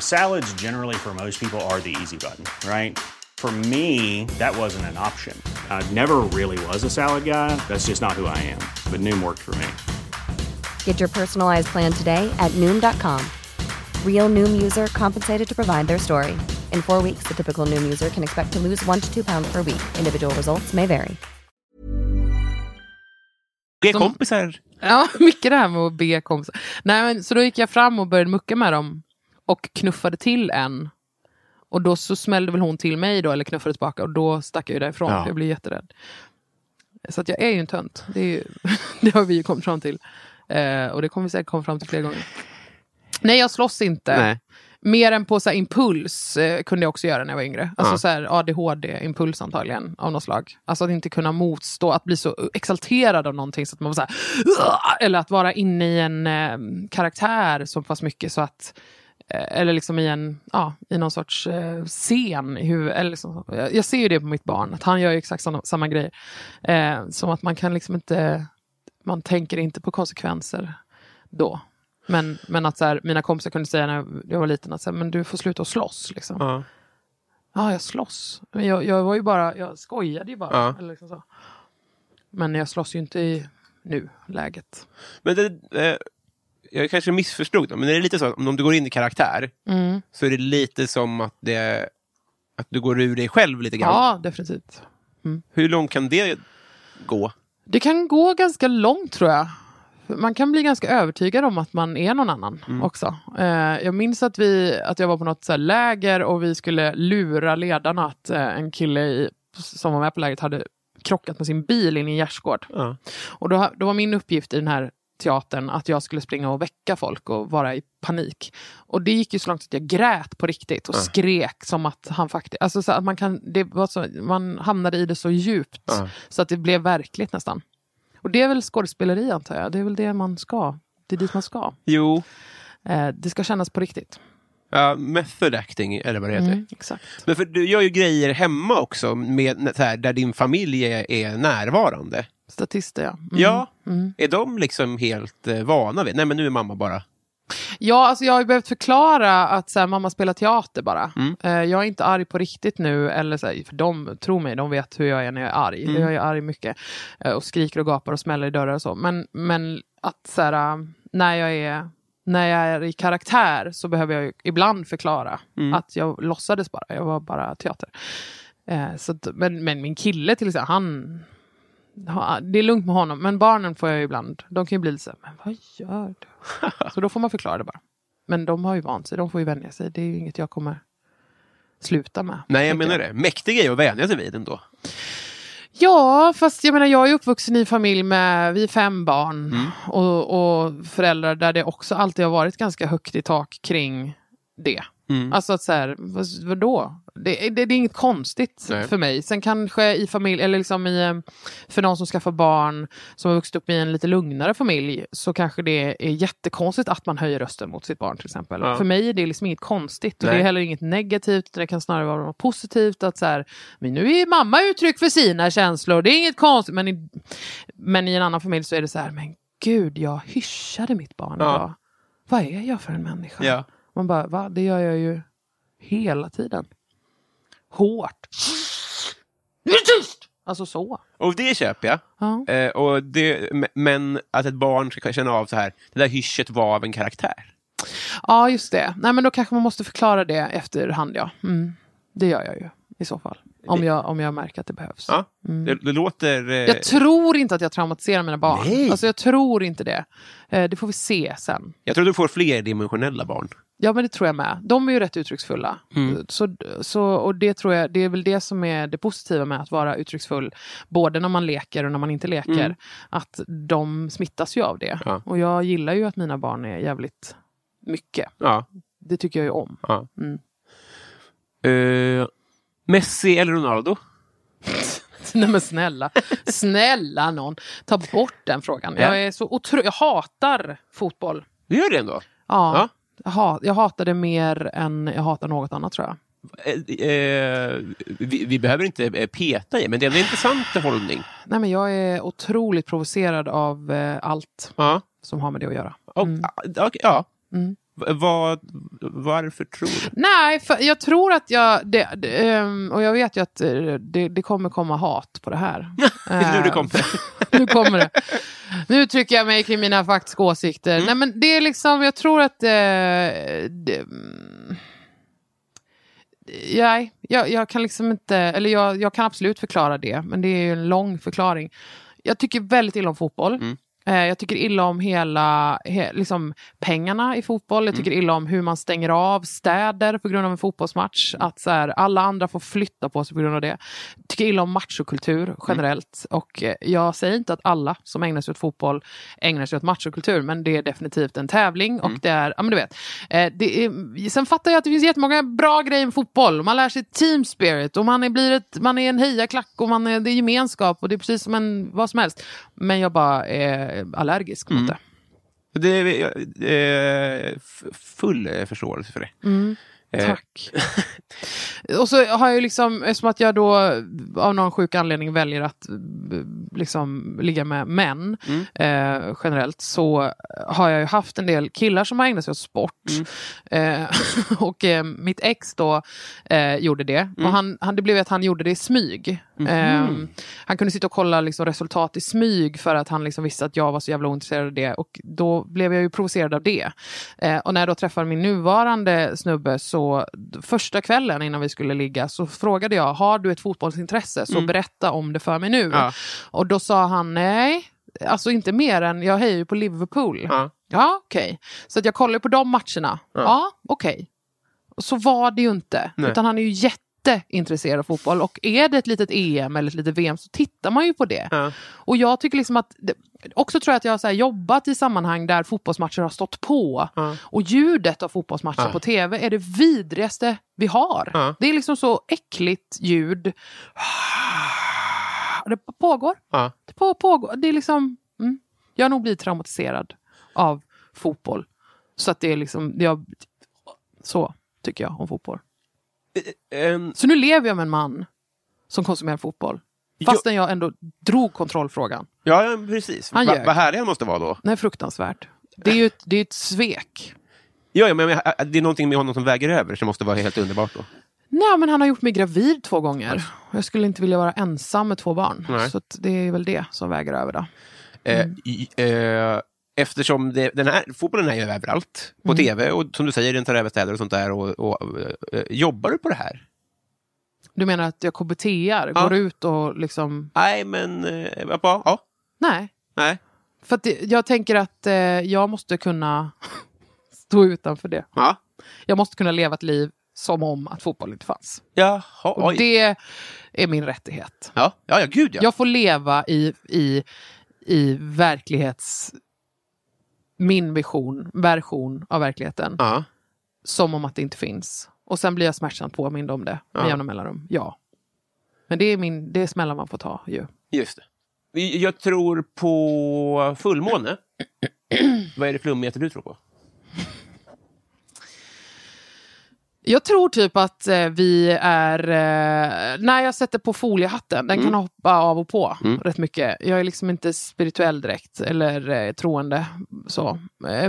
Salads, generally, for most people, are the easy button, right? For me, that wasn't an option. I never really was a salad guy. That's just not who I am. But Noom worked for me. Get your personalized plan today at Noom.com. Real Noom user compensated to provide their story. In four weeks, the typical Noom user can expect to lose one to two pounds per week. Individual results may vary. Be Som- kompisar. Ja, <laughs> mycket det här med att be kompisar. Nej, men, så då gick jag fram och började mucka med dem och knuffade till en. Och då så smällde väl hon till mig då, eller knuffade tillbaka och då stack jag ju därifrån. Ja. Jag blev jätterädd. Så att jag är ju en tönt. Det, ju, <laughs> det har vi ju kommit fram till. Eh, och det kommer vi säkert komma fram till fler gånger. Nej, jag slåss inte. Nej. Mer än på så här, impuls eh, kunde jag också göra när jag var yngre. Alltså Ja. så här, ADHD-impuls antagligen av något slag. Alltså att inte kunna motstå, att bli så exalterad av någonting så att man var så här, eller att vara inne i en eh, karaktär så pass mycket så att eller liksom i en, ja, i någon sorts eh, scen huvudet. Eller liksom, jag, ser ju det på mitt barn, att han gör ju exakt samma, samma grej. Eh, som att man kan liksom inte, man tänker inte på konsekvenser då. Men, men att så här, mina kompisar kunde säga när jag var liten att så här, men du får sluta att slåss. Liksom. Ja, Ja. jag slåss. Men jag, jag var ju bara, jag skojade ju bara. Ja. Eller liksom så. Men jag slåss ju inte i nu-läget. Men det, eh, jag kanske missförstod, dem, men det är lite så att om du går in i karaktär Mm. så är det lite som att, det, att du går ur dig själv lite grann. Ja, definitivt. Hur långt kan det gå? Det kan gå ganska långt tror jag. Man kan bli ganska övertygad om att man är någon annan också. Eh, jag minns att, vi, att jag var på något så här läger och vi skulle lura ledarna att eh, en kille i, som var med på lägret hade krockat med sin bil in i en gärdsgård. Ja. Och då, då var min uppgift i den här teatern att jag skulle springa och väcka folk och vara i panik. Och det gick ju så långt att jag grät på riktigt och Ja. skrek som att han faktiskt... Alltså så att man, kan, det var så, man hamnade i det så djupt Ja. så att det blev verkligt nästan. Och det är väl skådespeleri antar jag. Det är väl det man ska. Det är dit man ska. Jo, Eh, det ska kännas på riktigt. ja, method acting eller vad det heter. Mm, exakt. Men för du gör ju grejer hemma också med, så här, där din familj är, är närvarande. Statister ja. Mm. Ja, Mm. är de liksom helt eh, vana vid? Nej, men nu är mamma bara... Ja, alltså jag har ju behövt förklara att så här, mamma spelar teater bara. Mm. Eh, jag är inte arg på riktigt nu, eller så här, för de, tro mig, de vet hur jag är när jag är arg. Mm. Jag är arg mycket eh, och skriker och gapar och smäller i dörrar och så. Men, men att så här, äh, när, jag är, när jag är i karaktär så behöver jag ibland förklara Mm. att jag låtsades bara, jag var bara teater. Eh, så att, men, men min kille till exempel, han Det är lugnt med honom, men barnen får jag ibland. De kan ju bli lite så här, men vad gör du? <laughs> Så då får man förklara det bara. Men de har ju vant sig, de får ju vänja sig. Det är ju inget jag kommer sluta med. Nej, jag menar det. Mäktig grej att vänja sig vid ändå. Ja, fast jag menar jag är uppvuxen i en familj med, vi är fem barn Mm. och, och föräldrar där det också alltid har varit ganska högt i tak kring det. Mm. Alltså att så här, vad, vadå? Det, det, det är inget konstigt Nej. för mig. Sen kanske i familj, eller liksom i, eh, för någon som skaffar barn som har vuxit upp i en lite lugnare familj så kanske det är jättekonstigt att man höjer rösten mot sitt barn till exempel. Ja. För mig är det liksom inget konstigt och Nej. det är heller inget negativt. Det kan snarare vara något positivt att så här, men nu är mamma uttryck för sina känslor, det är inget konstigt. Men i, men i en annan familj så är det så här, men gud jag hyschade mitt barn Ja. idag. Vad är jag för en människa? Ja. Man bara, va? Det gör jag ju hela tiden. Hårt. Nu är tyst! Alltså så. Och det köper jag. Ja. Eh, och det, men att ett barn ska känna av så här, det där hyschet var av en karaktär. ja, just det. Nej, men då kanske man måste förklara det efterhand, ja. Mm. Det gör jag ju i så fall. Om jag, om jag märker att det behövs. Ja, det, det låter... Eh, Jag tror inte att jag traumatiserar mina barn. Nej. Alltså jag tror inte det. Eh, det får vi se sen. jag tror du får flerdimensionella barn. Ja, men det tror jag med. De är ju rätt uttrycksfulla. Så, så, och det tror jag, det är väl det som är det positiva med att vara uttrycksfull. Både när man leker och när man inte leker. Att de smittas ju av det. Ja. Och jag gillar ju att mina barn är jävligt mycket. Ja. Det tycker jag ju om. ja. Mm. Eh, Messi eller Ronaldo? <laughs> Nej men snälla, snälla någon, ta bort den frågan. Ja. Jag är så otro... jag hatar fotboll. Du gör det ändå? Ja, Ja. Jag, ha... jag hatar det mer än jag hatar något annat tror jag. Eh, eh, vi, vi behöver inte eh, peta i, men det är en intressant hållning. Nej men jag är otroligt provocerad av eh, allt Ja. som har med det att göra. Mm. ah, okej, ja. Mm. Vad, varför tror du? Nej, jag tror att jag, det, det, ehm, och jag vet ju att eh, det, det kommer komma hat på det här. <laughs> Nu det Eh, kommer. <laughs> nu kommer det. Nu trycker jag mig kring mina faktiska åsikter. Mm. Nej, men det är liksom, jag tror att... Eh, det, mm, nej, jag, jag kan liksom inte... Eller jag, jag kan absolut förklara det, men det är ju en lång förklaring. Jag tycker väldigt illa om fotboll. Mm. Eh, Jag tycker illa om hela he, liksom pengarna i fotboll. Jag tycker illa om hur man stänger av städer på grund av en fotbollsmatch. Att så här, alla andra får flytta på sig på grund av det. Jag tycker illa om machokultur generellt. Och eh, jag säger inte att alla som ägnar sig åt fotboll ägnar sig åt machokultur. Men det är definitivt en tävling. Och det är, ja men du vet. Eh, det är, sen fattar jag att det finns jättemånga bra grejer med fotboll. Man lär sig team spirit och man är, blir ett, man är en hejaklack och man är, det är gemenskap. Och det är precis som en, vad som helst. Men jag bara är allergisk mot det. Det är eh, full eh, förståelse för det. Mm. Eh, Tack. <laughs> och så har jag liksom, eftersom att jag då av någon sjuk anledning väljer att eh, liksom ligga med män eh, generellt så har jag ju haft en del killar som har ägnat sig åt sport. Eh, <laughs> och eh, mitt ex då eh, gjorde det. Och han, han, det blev att han gjorde det i smyg. Eh, han kunde sitta och kolla liksom, resultat i smyg för att han liksom visste att jag var så jävla ointresserad av det. Och då blev jag ju provocerad av det. Och när jag då träffade min nuvarande snubbe så d- första kvällen innan vi skulle ligga så frågade jag, har du ett fotbollsintresse? Så berätta om det för mig nu. Ja. Och då sa han nej. Alltså inte mer än, jag hejar ju på Liverpool. Ja. Ja, okej. Så att jag kollar på de matcherna. Ja, okej. Och Så var det ju inte. Nej. Utan han är ju jätteintresserad av fotboll. Och är det ett litet EM eller ett litet VM så tittar man ju på det. Ja. Och jag tycker liksom att, också tror jag att jag har jobbat i sammanhang där fotbollsmatcher har stått på. Ja. Och ljudet av fotbollsmatcher Ja. på tv är det vidrigaste vi har. Det är liksom så äckligt ljud. Det pågår. Det på, pågår. Det är liksom, mm. Jag har nog blivit traumatiserad av fotboll. Så att det är liksom, jag, så tycker jag om fotboll. Ehm, Så nu lever jag med en man som konsumerar fotboll. Fastän jag ändå drog kontrollfrågan. ja, ja, precis. Han Va, vad härlig han måste vara då. Är fruktansvärt. Det är ju ett, det är ett svek. Ja, ja, men det är någonting med honom som väger över som måste vara helt underbart då. Nej, men han har gjort mig gravid två gånger. Jag skulle inte vilja vara ensam med två barn. Nej. Så det är väl det som väger över då. Eh, Mm. i- eh, eftersom det, den här, fotbollen är ju överallt. På Mm. tv och som du säger, den tar över städer och sånt där. Och, och, eh, jobbar du på det här? Du menar att jag KBTR, Ja. går ut och liksom... Nej, men... Eh, ja, ja, Nej. nej. För att jag tänker att eh, jag måste kunna <laughs> stå utanför det. Ja. Jag måste kunna leva ett liv som om att fotboll inte fanns. Jaha, Och det är min rättighet. Ja, ja, ja, gud ja. Jag får leva i, i, i verklighets... Min vision, version av verkligheten. Ja. Som om att det inte finns. Och sen blir jag smärtsamt påmind om det med Ja. jämna mellanrum. Ja. Men det är, min, det är smällar man får ta ju. Just det. Jag tror på fullmåne. Vad är det flummigaste du tror på? Jag tror typ att eh, vi är... Eh, när jag sätter på foliehatten, den kan hoppa av och på rätt mycket. Jag är liksom inte spirituell direkt eller eh, troende. Så.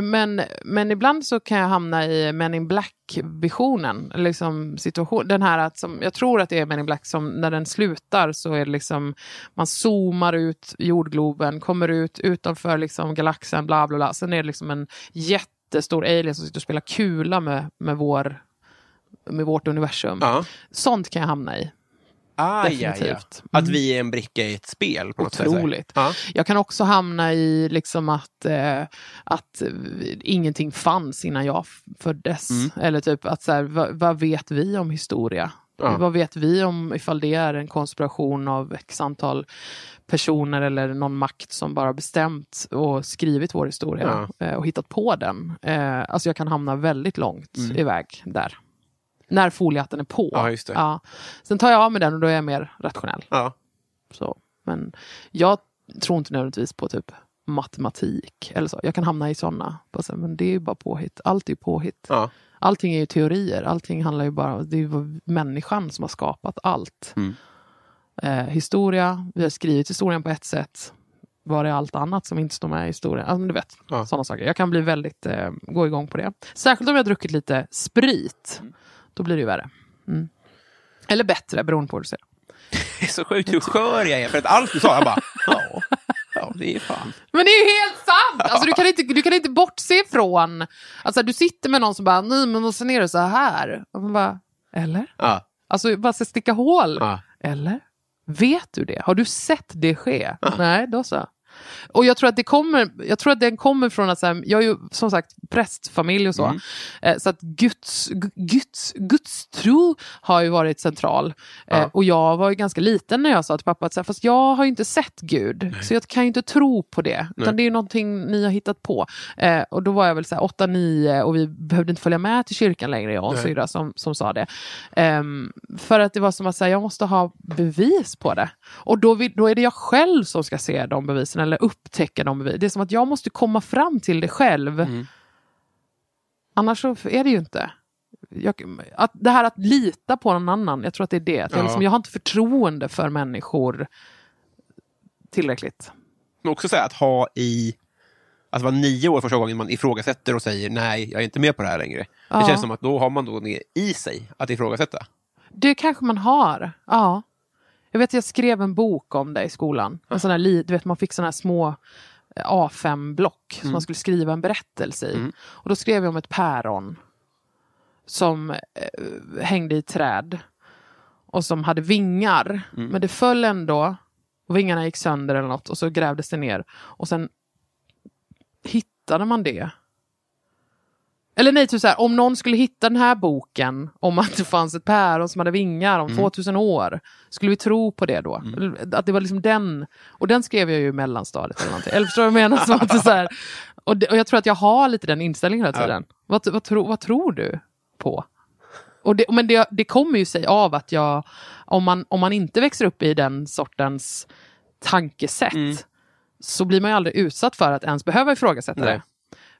Men, men ibland så kan jag hamna i Men in Black-visionen. Liksom situation, den här att som, jag tror att det är Men in Black som när den slutar så är det liksom man zoomar ut jordgloben, kommer ut utanför liksom galaxen, bla bla bla. Sen är det liksom en jättestor alien som sitter och spelar kula med, med vår med vårt universum. Ja. Sånt kan jag hamna i. Ah, Definitivt. Att vi är en bricka i ett spel på något sätt. Otroligt. Ja. Jag kan också hamna i liksom att, eh, att ingenting fanns innan jag föddes. Eller typ att så här, vad, vad vet vi om historia? Ja. Vad vet vi om ifall det är en konspiration av x antal personer eller någon makt som bara bestämt och skrivit vår historia eh, och hittat på den. Eh, alltså jag kan hamna väldigt långt iväg där. När foliehatten är på. Ja, just det. Ja. Sen tar jag av mig den och då är jag mer rationell. Ja. Så. Men jag tror inte nödvändigtvis på typ matematik eller så. Jag kan hamna i sådana. Men det är ju bara påhitt. Allt är ju påhitt. Ja. Allting är ju teorier. Allting handlar ju bara Det är ju människan som har skapat allt. Mm. Eh, historia, vi har skrivit historien på ett sätt. Var är allt annat som inte står med i historien? Men du vet, Ja. sådana saker. Jag kan bli väldigt, eh, gå igång på det. Särskilt om jag har druckit lite sprit. Då blir det ju värre. Mm. Eller bättre, beroende på vad du säger. Det är så sjukt hur skör jag är. För att allt du sa, jag bara, ja, ja det är fan. Men det är ju helt sant! Alltså, du, kan inte, du kan inte bortse ifrån... Alltså, du sitter med någon som bara, nej men och sen är det så här. Och man bara, eller? Ja. Alltså bara ska sticka hål. Ja. Eller? Vet du det? Har du sett det ske? Nej, då så. Och jag tror att det kommer, jag tror att den kommer från att, så här, jag är ju som sagt prästfamilj och så. Eh, så att Guds, Gu- Guds, Guds tro har ju varit central. Eh, Ja. och jag var ju ganska liten när jag sa till pappa att så här, fast jag har ju inte sett Gud. Så jag kan ju inte tro på det. Utan Nej. det är ju någonting ni har hittat på. Eh, och då var jag väl så här 8-9 och vi behövde inte följa med till kyrkan längre, jag och Nej. syrra som, som sa det. Ehm, för att det var som att säga, jag måste ha bevis på det. Och då, vill, då är det jag själv som ska se de bevisen eller upptäcka de bevisen. Det är som att jag måste komma fram till det själv. Mm. Annars så är det ju inte. Jag, att, det här att lita på någon annan, jag tror att det är det. Att jag, Ja. liksom, jag har inte förtroende för människor tillräckligt. Men också så här, att ha i... Att vara nio år första gången man ifrågasätter och säger nej, jag är inte med på det här längre. Ja. Det känns som att då har man då det i sig att ifrågasätta. Det kanske man har. Ja. Jag vet jag skrev en bok om det i skolan. En sån här, du vet, man fick såna här små eh, A5-block som man skulle skriva en berättelse i. Och då skrev jag om ett päron som eh, hängde i träd och som hade vingar. Men det föll ändå och vingarna gick sönder eller något och så grävdes det ner. Och sen hittade man det. Eller nej, typ så här, om någon skulle hitta den här boken om att det fanns ett päron som hade vingar om 2000 år, skulle vi tro på det då? Att det var liksom den, och den skrev jag ju i mellanstadiet eller någonting. Eller förstår du vad jag menar? Som att så här, och, det, och jag tror att jag har lite den inställningen hela tiden. Vad, vad, tro, vad tror du på? Och det, men det, det kommer ju sig av att jag, om man, om man inte växer upp i den sortens tankesätt, så blir man ju aldrig utsatt för att ens behöva ifrågasätta Nej. det.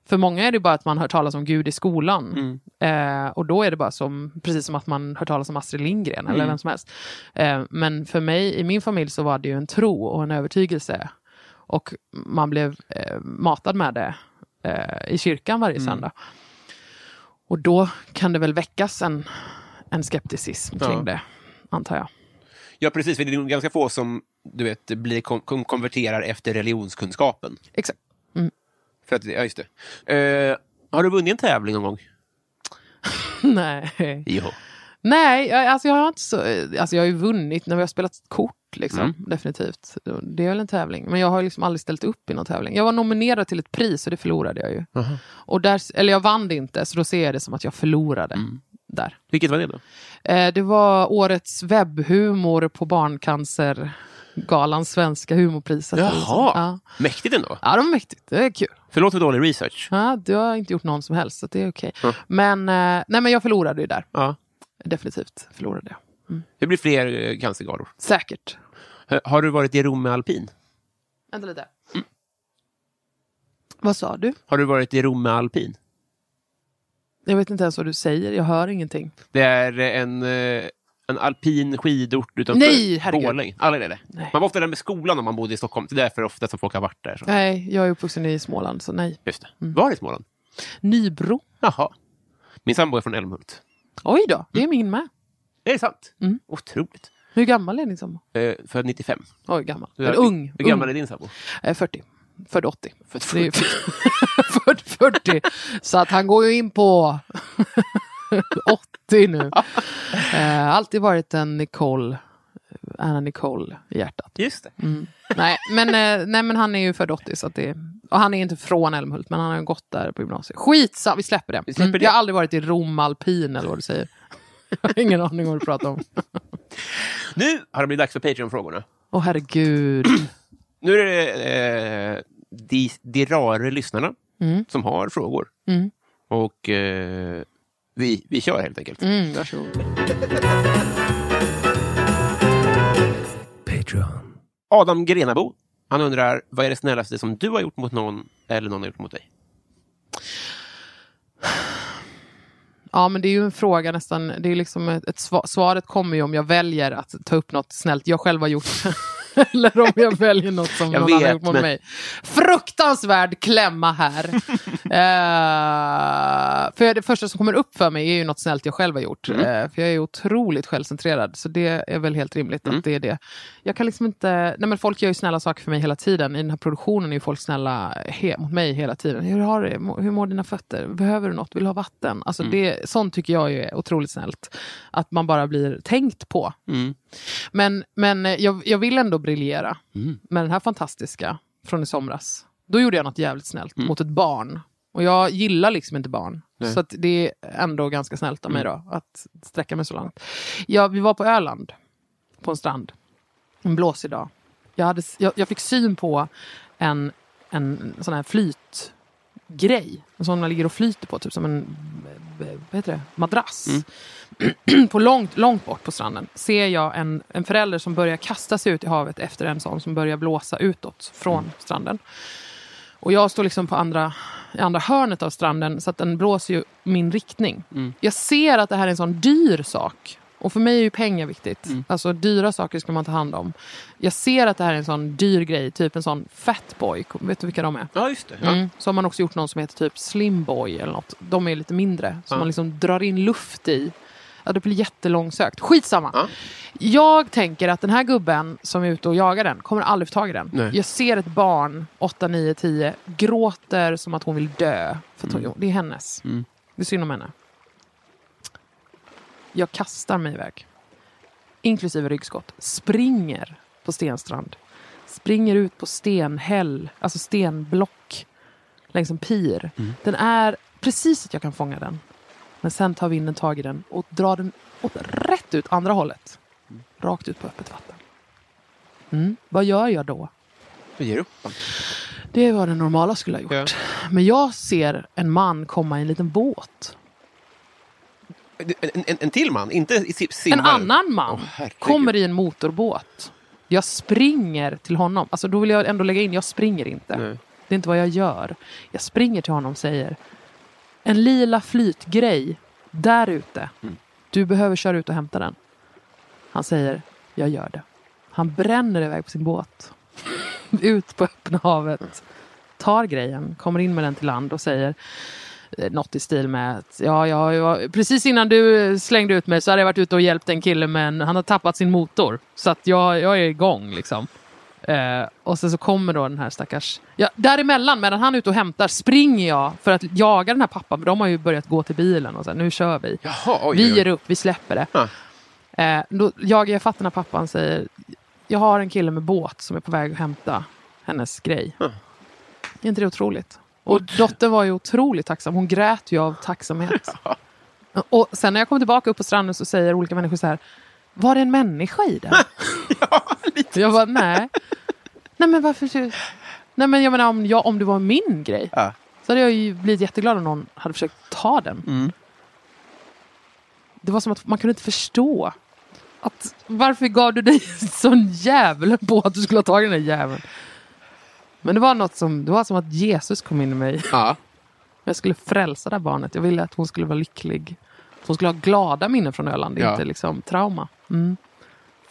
För många är det bara att man hör talas om Gud i skolan. Eh, och då är det bara som, precis som att man hör talas om Astrid Lindgren eller vem som helst. Eh, men för mig, i min familj, så var det ju en tro och en övertygelse. Och man blev eh, matad med det eh, i kyrkan varje söndag. Och då kan det väl väckas en, en skepticism kring Ja. det, antar jag. Ja, precis. För det är nog ganska få som du vet, blir kon- kon- konverterar efter religionskunskapen. Exakt. För att, ja, just det. Eh, har du vunnit en tävling någon gång? <laughs> Nej. Jo. Nej, jag, alltså jag har inte så, alltså jag har ju vunnit när vi har spelat kort, liksom, Mm. definitivt. Det är väl en tävling. Men jag har liksom aldrig ställt upp i någon tävling. Jag var nominerad till ett pris och det förlorade jag ju. Och där, eller jag vann det inte, så då ser jag det som att jag förlorade. Mm. Där. Vilket var det då? Eh, det var årets webbhumor på Barncancergalans svenska humorpriset. Jaha, Ja. mäktigt ändå. ja, det var mäktigt. Det är kul. Förlåt för dålig research. Ja, du har inte gjort någon som helst, så det är okej. Ja. Men, eh, nej, men jag förlorade ju där. Ja. Definitivt förlorade jag. Det blir fler eh, cancergalor. Säkert. Har du varit i Rom med alpin? Vänta lite. Vad sa du? Har du varit i Rom med alpin? Jag vet inte ens vad du säger, jag hör ingenting. Det är eh, en, eh, en alpin skidort utanför Nej. Borlänge. Alla är det. Nej. Man var ofta där med skolan om man bodde i Stockholm. Det är därför ofta som folk har varit där. Så. Nej, jag är uppvuxen i Småland, så nej. Just det. Mm. Var i Småland? Nybro. Jaha. Min sambo är från Älmhult. Oj då, det är min med. Är det sant? Mm. Otroligt. Hur gammal är din sambo? Eh, född 95. Oj, gammal. Hur- Eller ung. Hur gammal ung. är din sambo? Eh, 40. Född 80. Född Det är- <laughs> Född 40. Så att han går ju in på 80 nu. Eh, alltid varit en Nicole, Anna Nicole i hjärtat. Just det. Mm. Nej, men, eh, nej, men han är ju född 80. Så att det, och han är inte från Älmhult, men han har gått där på gymnasiet. Skitsam, vi släpper det. Vi släpper Mm. det. Jag har aldrig varit i Rom alpin eller vad du säger. Jag har ingen aning om vad du pratar om. Nu har det blivit dags för Patreon-frågorna. Åh herregud. Nu är det eh, de, de rare lyssnarna Mm. som har frågor. Mm. Och eh, vi, vi kör helt enkelt. Mm, varsågod. Adam Grenabo, han undrar, vad är det snällaste som du har gjort mot någon eller någon har gjort mot dig? Ja, men det är ju en fråga nästan. Det är liksom ett, ett sva- svaret kommer ju om jag väljer att ta upp något snällt jag själv har gjort. <laughs> <laughs> Eller om jag väljer något som Jag någon annan vet, har gjort mot men- mig. Fruktansvärd klämma här. <laughs> Eh, för det första som kommer upp för mig är ju något snällt jag själv har gjort. Mm. Eh, för jag är otroligt självcentrerad. Så det är väl helt rimligt Mm. att det är det. Jag kan liksom inte... Nej men folk gör ju snälla saker för mig hela tiden. I den här produktionen är ju folk snälla he, mot mig hela tiden. Hur, har du, det? Hur mår dina fötter? Behöver du något? Vill du ha vatten? Alltså Mm. det, sånt tycker jag ju är otroligt snällt. Att man bara blir tänkt på. Mm. Men, men eh, jag, jag vill ändå briljera Mm. med den här fantastiska från i somras. Då gjorde jag något jävligt snällt Mm. mot ett barn. Och jag gillar liksom inte barn. Nej. Så att det är ändå ganska snällt av mig Mm. då, att sträcka mig så långt. Ja, vi var på Öland, på en strand. En blåsig dag. Jag, hade, jag, jag fick syn på en, en sån här flytgrej. En sån man ligger och flyter på, typ som en vad heter det, madrass. <clears throat> på långt, långt bort på stranden ser jag en, en förälder som börjar kasta sig ut i havet efter en sån som börjar blåsa utåt från stranden. Och jag står liksom på andra, i andra hörnet av stranden så att den blåser ju min riktning. Jag ser att det här är en sån dyr sak. Och för mig är ju pengar viktigt. Alltså dyra saker ska man ta hand om. Jag ser att det här är en sån dyr grej, typ en sån fatboy. Vet du vilka de är? Ja, just det. Ja. Mm. Så har man också gjort någon som heter typ Slimboy eller något. De är lite mindre. Så Ja. man liksom drar in luft i. Ja, det blir jättelångsökt. Skitsamma. Ja. Jag tänker att den här gubben som är ute och jagar den kommer aldrig få tag i den. Nej. Jag ser ett barn, 8, 9, 10, gråter som att hon vill dö. För att hon, Det är hennes. Mm. Det är synd om henne. Jag kastar mig iväg. Inklusive ryggskott. Springer på stenstrand. Springer ut på stenhäll, alltså stenblock längs en pir. Den är precis att jag kan fånga den. Men sen tar vinden tag i den och drar den åt rätt ut andra hållet. Rakt ut på öppet vatten. Mm. Vad gör jag då? Jag ger upp. Det är vad den normala skulle ha gjort. Ja. Men jag ser en man komma i en liten båt. En, en, en till man, inte simmare. En annan man herregud. kommer i en motorbåt. Jag springer till honom. Alltså då vill jag ändå lägga in, jag springer inte. Nej. Det är inte vad jag gör. Jag springer till honom och säger En lila flytgrej där ute. Mm. Du behöver köra ut och hämta den. Han säger Jag gör det. Han bränner iväg på sin båt. <laughs> ut på öppna havet. Tar grejen, kommer in med den till land och säger eh, något i stil med att ja, ja, ja, precis innan du slängde ut mig så hade jag varit ute och hjälpt en kille men han har tappat sin motor. Så att jag, jag är igång liksom. Eh, och sen så kommer då den här stackars... Ja, däremellan, medan han är ute och hämtar, springer jag för att jaga den här pappan. De har ju börjat gå till bilen och så här, nu kör vi. Jaha, oj, vi oj, oj. ger upp, vi släpper det. Ja. Eh, då jagar jag fatt den här pappan och säger, jag har en kille med båt som är på väg att hämta hennes grej. Ja. Är inte det otroligt? Och dottern var ju otroligt tacksam. Hon grät ju av tacksamhet. <laughs> Och sen när jag kom tillbaka upp på stranden så säger olika människor så här, var det en människa i den? <laughs> Jag bara, nej. Nej men varför? så- Nej men jag menar om, jag, om det var min grej. Ja. Så hade jag ju blivit jätteglad om någon hade försökt ta den. Mm. Det var som att man kunde inte förstå. Att, varför gav du dig <laughs> sån jävel på att du skulle ha tagit den där jäveln? Men det var något som, det var som att Jesus kom in i mig. Ja. Jag skulle frälsa det här barnet. Jag ville att hon skulle vara lycklig. Hon skulle ha glada minnen från Öland, Ja. inte liksom trauma. Mm.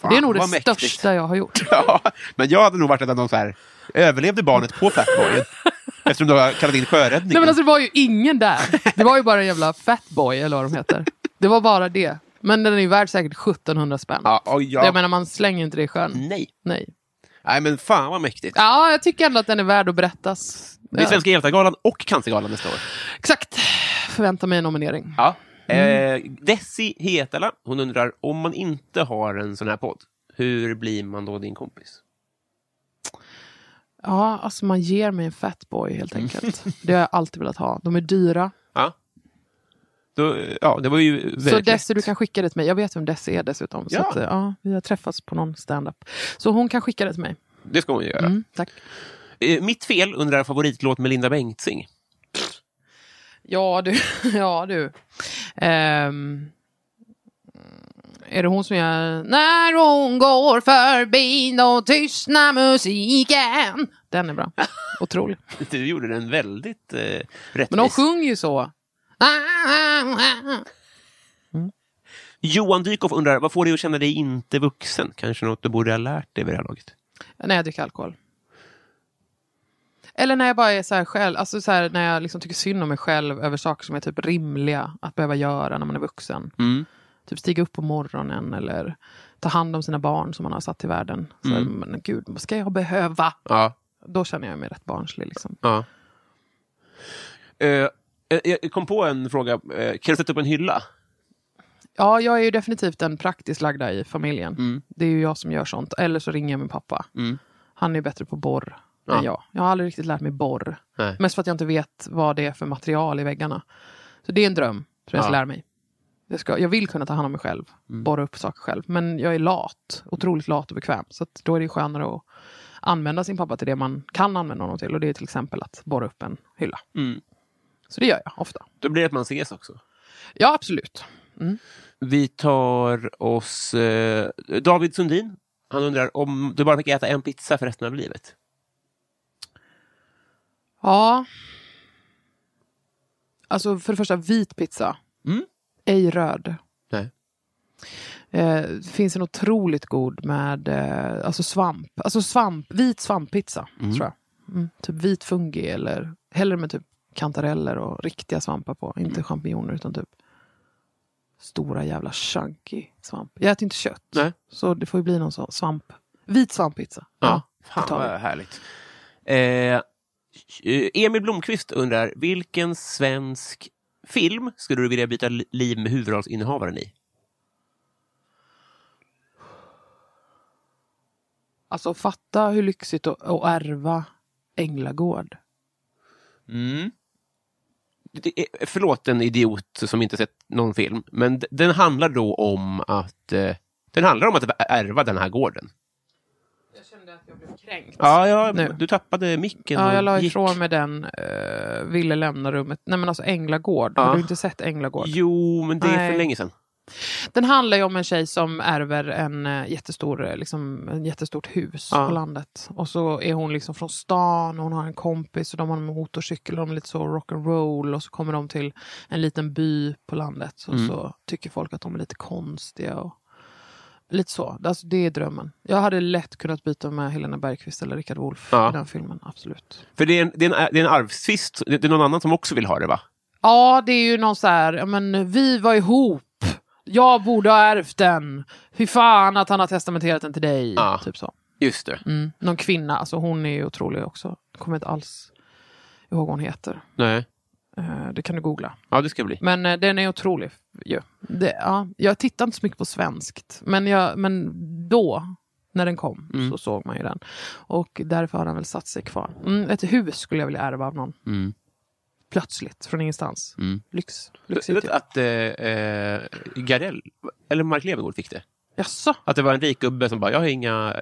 Fan, det är nog det mäktigt. största jag har gjort. <laughs> ja. Men jag hade nog varit en av de så här, överlevde barnet på Fatboyen? <laughs> Eftersom du har kallat in sjöräddningen. Nej men alltså det var ju ingen där. Det var ju bara en jävla fatboy eller vad de heter. Det var bara det. Men den är ju värd säkert 1700 spänn. ja, och ja. Jag menar man slänger inte det i sjön. Nej. Nej. Nej, men fan vad mäktigt. Ja, jag tycker ändå att den är värd att berättas. Det är Svenska Hjältargalan och Cancergalan nästa år. Exakt. Förväntar mig en nominering. Ja. Eh, Desi Hetala, hon undrar, om man inte har en sån här podd, hur blir man då din kompis? Ja, alltså man ger mig en fatboy helt enkelt. Det har jag alltid velat ha. De är dyra. Ja. Då, ja, det var ju väldigt Så Desi, du kan skicka det till mig. Jag vet vem Desi är dessutom. Så Ja. att, eh, ja, vi har träffats på någon stand-up. Så hon kan skicka det till mig. Det ska hon göra. Mm, tack. Eh, mitt fel undrar favoritlåt med Linda Bengtzing. Ja du, <laughs> ja du. Ehm, är det hon som gör När hon går förbi då tystnar musiken. Den är bra. <laughs> Otrolig. Du gjorde den väldigt eh, rättvis. Men de sjunger ju så. Johan Dykhoff undrar, vad får dig att känna dig inte vuxen? Kanske något du borde ha lärt dig vid det här laget? När jag dricker alkohol. Eller när jag bara är så här själv, alltså så här, när jag liksom tycker synd om mig själv över saker som är typ rimliga att behöva göra när man är vuxen. Mm. Typ stiga upp på morgonen eller ta hand om sina barn som man har satt till världen. Så här, men gud, vad ska jag behöva? Ja. Då känner jag mig rätt barnslig. Liksom. ja. Eh, eh, jag kom på en fråga. Eh, kan du sätta upp en hylla? Ja, jag är ju definitivt den praktiskt lagda i familjen. Mm. Det är ju jag som gör sånt. Eller så ringer jag min pappa. Mm. Han är bättre på borr Ja. än jag. Jag har aldrig riktigt lärt mig borr. Nej. Mest för att jag inte vet vad det är för material i väggarna. Så det är en dröm som jag ska lära mig. Jag, ska, jag vill kunna ta hand om mig själv, Mm. borra upp saker själv. Men jag är lat, otroligt lat och bekväm. Så då är det skönare att använda sin pappa till det man kan använda honom till. Och det är till exempel att borra upp en hylla. Mm. Så det gör jag ofta. Då blir det att man ses också. Ja, absolut. Vi tar oss... Eh, David Sundin. Han undrar om du bara fick äta en pizza för resten av livet. Ja. Alltså för det första vit pizza. Mm. Ej röd. Nej. Eh, det finns en otroligt god med eh, alltså svamp. Alltså svamp, vit svamppizza. Mm. Tror jag. Mm, typ vit fungi eller hellre med typ kantareller och riktiga svampar på. Mm. Inte champinjoner utan typ stora jävla chunky svamp. Jag äter inte kött. Nej. Så det får ju bli någon sån svamp. Vit svamppizza. Ja, det fan vad härligt. Eh, Emil Blomqvist undrar, vilken svensk film skulle du vilja byta li- liv med huvudrollsinnehavaren i? Alltså fatta hur lyxigt att, att ärva Änglagård. Mm. Det är, förlåt en idiot som inte sett någon film, men den handlar då om att eh, den handlar om att ärva den här gården. Jag kände att jag blev kränkt. Ja, ja Nu. du tappade micken Ja, jag la gick. ifrån mig den, uh, ville lämna rummet. Nej men alltså Änglagård, Ja. har du inte sett Änglagård? Jo, men det är Nej. för länge sedan. Den handlar ju om en tjej som ärver en uh, jättestor, eh, liksom, en jättestort hus Ja. på landet. Och så är hon liksom från stan och hon har en kompis och de har en motorcykel och de är lite så rock'n'roll och så kommer de till en liten by på landet och Mm. så tycker folk att de är lite konstiga. Och Lite så, alltså, det är drömmen. Jag hade lätt kunnat byta med Helena Bergqvist eller Rickard Wolff Ja. i den filmen, absolut. För det är en, det är en, det är en arvstvist. Det är någon annan som också vill ha det, va? Ja, det är ju någon så här, men vi var ihop. Jag borde ha ärvt den. Fy fan att han har testamenterat den till dig. Ja. Typ så. Just det. Mm. Någon kvinna, alltså hon är ju otrolig också. Jag kommer inte alls ihåg vad hon heter. Nej. Eh, det kan du googla. Ja, det ska bli. Men eh, den är otrolig. ju. Det, ja, jag tittar inte så mycket på svenskt. Men, jag, men då, när den kom, Mm. så såg man ju den. Och därför har den väl satt sig kvar. Mm, ett hus skulle jag vilja ärva av någon. Mm. Plötsligt, från ingenstans. Mm. Lyx. Du Lyxigt. vet att eh, eh, Gardell, eller Mark Levengood fick det? Jaså? Att det var en rik gubbe som bara, jag har inga,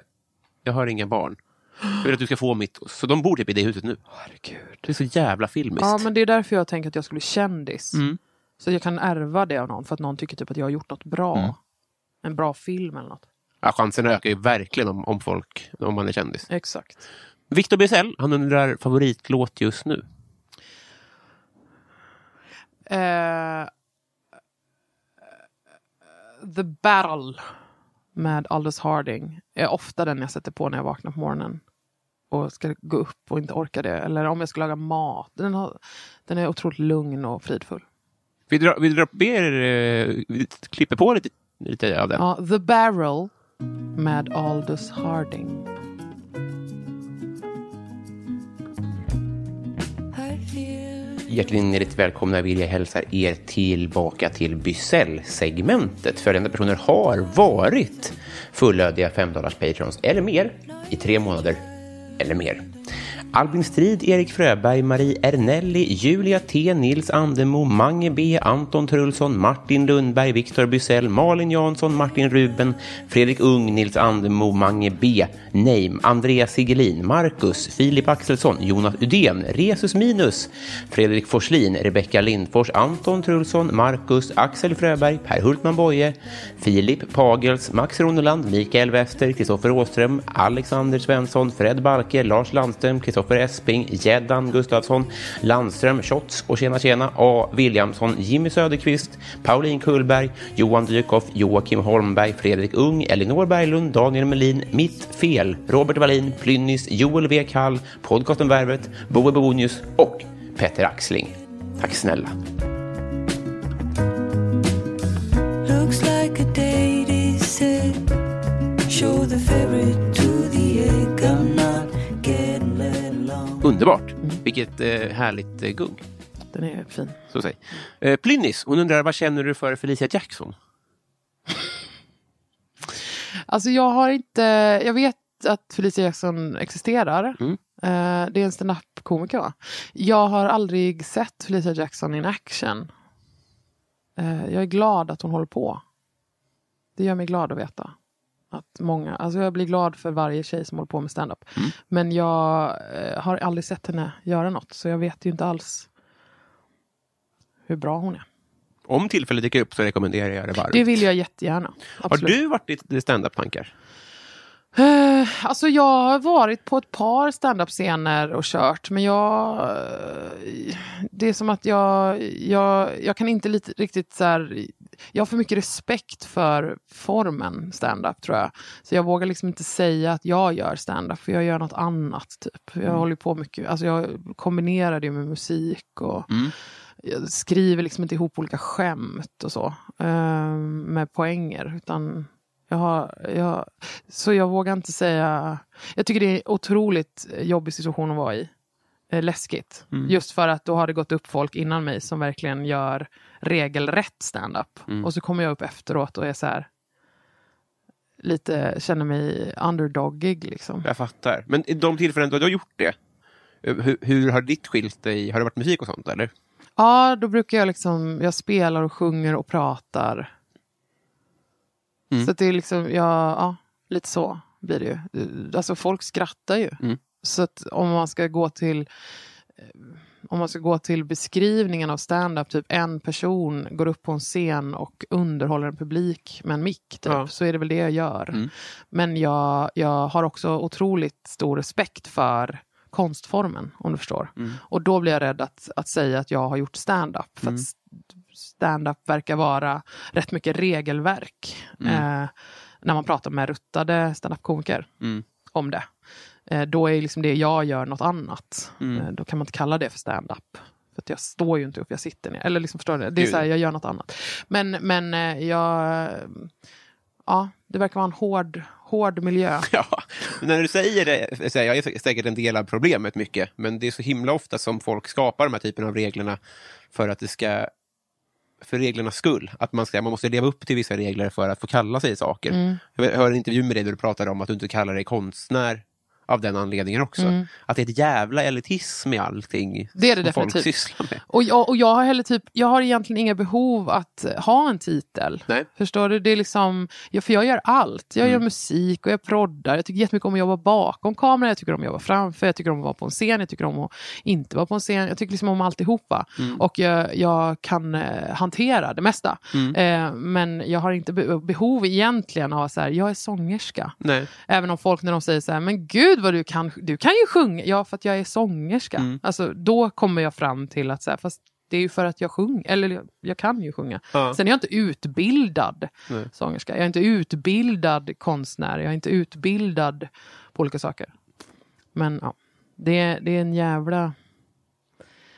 jag har inga barn. Jag vill att du ska få mitt. Så de bor typ i det huset nu. Herregud. Det är så jävla filmiskt. Ja, men det är därför jag tänker att jag skulle bli kändis. Mm. Så jag kan ärva det av någon för att någon tycker typ att jag har gjort något bra. Mm. En bra film eller något. Ja, chansen ökar ju verkligen om, om folk, om man är kändis. Exakt. Victor Bysell, han undrar favoritlåt just nu. Eh, The Battle med Aldous Harding är ofta den jag sätter på när jag vaknar på morgonen. Och ska gå upp och inte orkar det. Eller om jag ska laga mat. Den, har, den är otroligt lugn och fridfull. Vi drar, vi drar ber, eh, vi klipper på lite, lite av den. Ja, The Barrel med Aldous Harding. Hjärtligt välkomna vill jag hälsa er tillbaka till Bysell-segmentet. Följande personer har varit fullödiga 5 patrons eller mer i tre månader eller mer. Albin Strid, Erik Fröberg, Marie Ernelli, Julia T, Nils Andemo, Mange B, Anton Trulsson, Martin Lundberg, Viktor Bysell, Malin Jansson, Martin Ruben, Fredrik Ung, Nils Andemo, Mange B, Neim, Andreas Sigelin, Marcus, Filip Axelsson, Jonas Udén, Resus Minus, Fredrik Forslin, Rebecka Lindfors, Anton Trulsson, Marcus, Axel Fröberg, Per Hultman Boye, Filip Pagels, Max Roneland, Mikael Wester, Kristoffer Åström, Alexander Svensson, Fred Balke, Lars Landström, Kristoffer Kristoffer Esping, Gäddan Gustafsson, Landström, Schotts och Tjena Tjena, A. Williamson, Jimmy Söderqvist, Pauline Kullberg, Johan Dykhoff, Joakim Holmberg, Fredrik Ung, Elinor Berglund, Daniel Melin, Mitt Fel, Robert Wallin, Plynnis, Joel W. Kall, podcasten Värvet, Boe Bonius och Petter Axling. Tack snälla. Underbart. Vilket eh, härligt eh, gung. Den är fin. Så säg. Eh, Plynnis, hon undrar vad känner du för Felicia Jackson? <laughs> Alltså jag har inte, jag vet att Felicia Jackson existerar. Mm. Eh, det är en stand-up-komiker va? Jag har aldrig sett Felicia Jackson in action. Eh, jag är glad att hon håller på. Det gör mig glad att veta. Att många, alltså jag blir glad för varje tjej som håller på med stand-up. Mm. Men jag eh, har aldrig sett henne göra något. Så jag vet ju inte alls hur bra hon är. Om tillfället dyker upp så rekommenderar jag det varmt. Det vill jag jättegärna. Har Absolut. du varit i stand-up-tankar? Alltså jag har varit på ett par standup-scener och kört men jag... eh, Det är som att jag, jag, jag kan inte lite, riktigt så här... Jag har för mycket respekt för formen standup tror jag. Så jag vågar liksom inte säga att jag gör standup för jag gör något annat. typ. Jag håller på mycket, alltså jag kombinerar det med musik och jag skriver liksom inte ihop olika skämt och så. eh, med poänger utan jag har, jag, så jag vågar inte säga... Jag tycker det är en otroligt jobbig situation att vara i. Eh, läskigt. Just för att då har det gått upp folk innan mig som verkligen gör regelrätt stand-up. Och så kommer jag upp efteråt och är så här... Lite, känner mig underdogig liksom. Jag fattar. Men i de tillfällen då du har gjort det, eh, hur, hur har ditt skilt dig? Har det varit musik och sånt eller? Ja, då brukar jag liksom, jag spelar och sjunger och pratar. Mm. Så det är liksom, ja, ja, lite så blir det ju. Alltså folk skrattar ju. Mm. Så att om man ska gå till eh, om man ska gå till beskrivningen av stand-up, typ en person går upp på en scen och underhåller en publik med en mick, typ, Ja. så är det väl det jag gör. Mm. Men jag, jag har också otroligt stor respekt för konstformen, om du förstår. Mm. Och då blir jag rädd att, att säga att jag har gjort stand-up. För Mm. att stand-up verkar vara rätt mycket regelverk. Eh, när man pratar med ruttade stand-up-komiker Mm. om det. Eh, då är liksom det jag gör något annat. Mm. Eh, då kan man inte kalla det för stand-up. För att jag står ju inte upp, jag sitter ner. Eller liksom, förstår du? Det är så här, jag gör något annat. Men, men eh, jag... Ja, det verkar vara en hård, hård miljö. <laughs> Ja, när du säger det, så här, jag är säkert en del av problemet mycket, men det är så himla ofta som folk skapar de här typen av reglerna för att det ska för reglernas skull. Att man, ska, man måste leva upp till vissa regler för att få kalla sig saker. Mm. Jag hör en intervju med dig där du pratar om att du inte kallar dig konstnär av den anledningen också. Mm. Att det är ett jävla elitism i allting Det är det som folk definitivt. sysslar med. Och jag, och jag har heller typ, jag har egentligen inga behov att ha en titel. Nej. Förstår du? Det är liksom, för jag gör allt. Jag Mm. gör musik och jag proddar. Jag tycker jättemycket om att jobba bakom kameran. Jag tycker om att jobba framför. Jag tycker om att vara på en scen. Jag tycker om att inte vara på en scen. Jag tycker liksom om alltihopa. Mm. Och jag, jag kan eh, hantera det mesta. Mm. Eh, men jag har inte be- behov egentligen av att säga, jag är sångerska. Nej. Även om folk när de säger så här, men gud vad du kan, du kan ju sjunga. Ja, för att jag är sångerska. Mm. Alltså, då kommer jag fram till att säga, fast det är ju för att jag sjunger, eller jag, jag kan ju sjunga. Ja. Sen är jag inte utbildad Nej. sångerska. Jag är inte utbildad konstnär. Jag är inte utbildad på olika saker. Men ja, det, är- det är en jävla...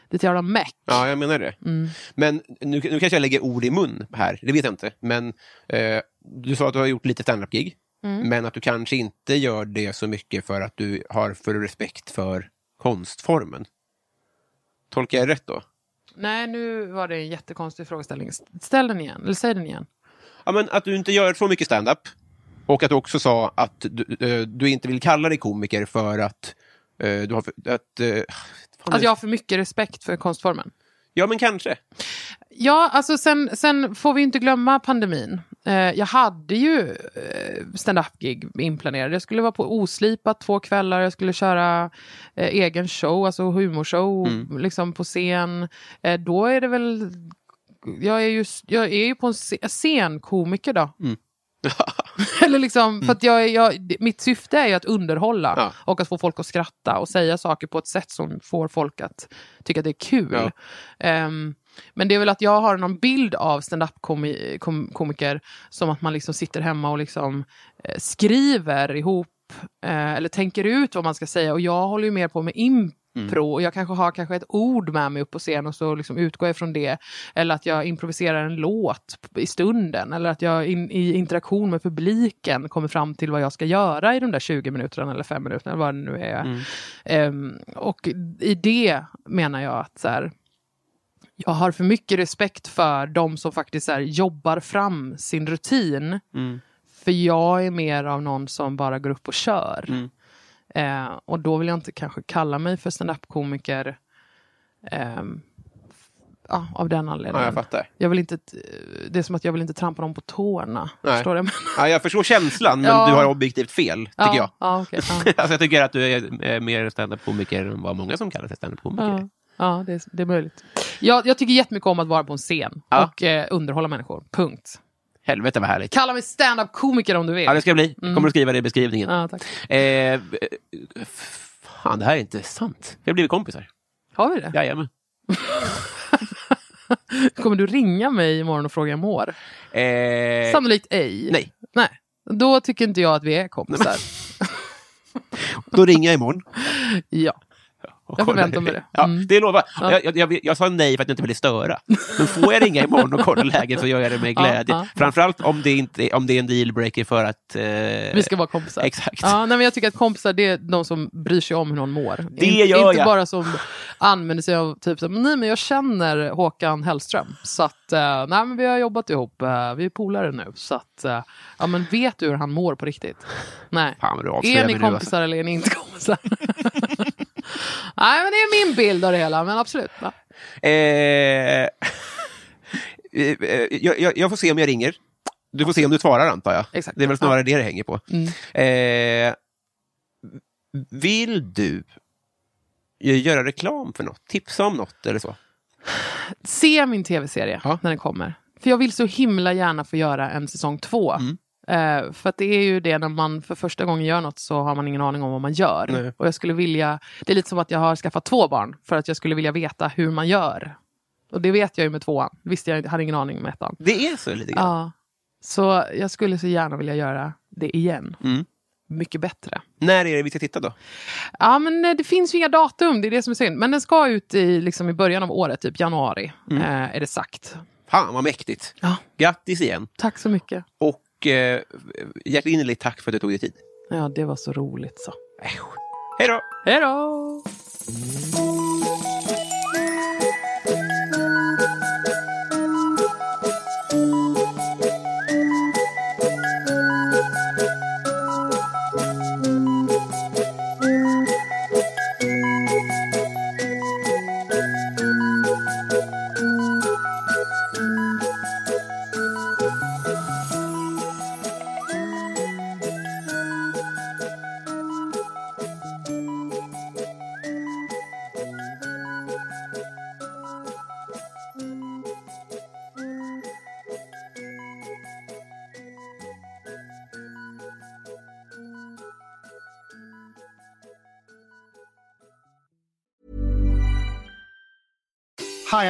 Det är ett jävla meck. Ja, jag menar det. Mm. Men nu, nu kanske jag lägger ord i mun här, det vet jag inte. Men eh, du sa att du har gjort lite standup-gig, Mm. men att du kanske inte gör det så mycket för att du har för respekt för konstformen. Tolkar jag rätt då? Nej, nu var det en jättekonstig frågeställning. Ställ den igen, eller säg den igen. Ja, men att du inte gör så mycket standup och att du också sa att du, eh, du inte vill kalla dig komiker för att Eh, du har för, att, fan, Att jag har för mycket respekt för konstformen. Ja, men kanske. Ja, alltså sen, sen får vi inte glömma pandemin. Eh, jag hade ju eh, stand-up-gig inplanerade. Jag skulle vara på Oslipat två kvällar, jag skulle köra eh, egen show, alltså humorshow, liksom på scen. Då är det väl... Jag är ju, jag är ju på en sce- scenkomiker då. <laughs> Eller liksom, för att jag, jag, mitt syfte är ju att underhålla Ja. och att få folk att skratta och säga saker på ett sätt som får folk att tycka att det är kul. Ja. Ehm, men det är väl att jag har någon bild av stand-up-komiker som att man liksom sitter hemma och liksom eh, skriver ihop eh, eller tänker ut vad man ska säga. Och jag håller ju mer på med impro. Och jag kanske har kanske ett ord med mig upp på scen och så liksom utgår jag från det. Eller att jag improviserar en låt i stunden. Eller att jag in, i interaktion med publiken kommer fram till vad jag ska göra i de där 20 minuterna eller 5 minuterna eller vad det nu är. Ehm, och i det menar jag att så här, jag har för mycket respekt för de som faktiskt här, jobbar fram sin rutin. För jag är mer av någon som bara går upp och kör. Eh, och då vill jag inte kanske kalla mig för standup-komiker ehm, ja, av den anledningen. Ja, jag fattar. Jag vill inte, det är som att jag vill inte trampa dem på tårna. Nej. Förstår du? Ja, jag förstår känslan, men Ja. du har objektivt fel, tycker ja, jag. Ja, ja. <laughs> alltså, jag tycker att du är eh, mer standup-komiker än vad många som kallar sig standup-komiker. Ja, det, är, det är möjligt. Jag, jag tycker jättemycket om att vara på en scen Ja. och eh, underhålla människor. Punkt. Helvete vad härligt. Kalla mig stand-up-komiker om du vill. Ja, det ska bli. Kommer du skriva det i beskrivningen. Ja, tack. Eh, fan, det här är inte sant. Vi har blivit kompisar. Har vi det? Jajamän. <laughs> Kommer du ringa mig imorgon och fråga hur jag mår? Eh, Sannolikt ej. nej. Nej. Då tycker inte jag att vi är kompisar. <laughs> då ringer jag imorgon. Ja. Jag förväntar mig det. Ja, Mm. det lovar Ja. jag, jag, jag, sa nej för att jag inte ville störa. Men får jag ringa imorgon och kolla läget så gör jag det med Ja, glädje. ja. Framförallt om det, inte, om det är en dealbreaker för att... Eh, Vi ska vara kompisar. Exakt. Ja, nej, men jag tycker att kompisar det är de som bryr sig om hur någon mår. Det In, gör inte jag. bara som använder sig av typ nej men jag känner Håkan Hellström. Så att, eh, nej men vi har jobbat ihop, eh, vi är polare nu. Så att, eh, ja men vet du hur han mår på riktigt? Nej. Fan Är ni alltså. kompisar eller är ni inte kompisar? <laughs> nej men det är min bild av det hela, men absolut. Ja. <laughs> Eh, eh, jag, jag, jag får se om jag ringer. Du får se om du svarar antar jag. Exakt. Det är väl snarare det det hänger på. Mm. Eh, vill du göra reklam för något? Tipsa om något eller så? Se min tv-serie Ja. när den kommer. För jag vill så himla gärna få göra en säsong två. Mm. Eh, för att det är ju det när man för första gången gör något så har man ingen aning om vad man gör. Nej. Och jag skulle vilja, det är lite som att jag har skaffat två barn för att jag skulle vilja veta hur man gör. Och det vet jag ju med tvåan. Visste jag hade ingen aning med ettan. Det är så lite grann. Ja. Så jag skulle så gärna vilja göra det igen. Mm. Mycket bättre. När är det vi ska titta då? Ja, men eh, det finns ju inga datum, det är det som är synd. Men den ska ut i, liksom, i början av året, typ januari, Mm. eh, är det sagt. Fan vad mäktigt. Ja. Grattis igen. Tack så mycket. Och eh, hjärtinnerligt tack för att du tog dig tid. Ja, det var så roligt så. Hej då! Hej då!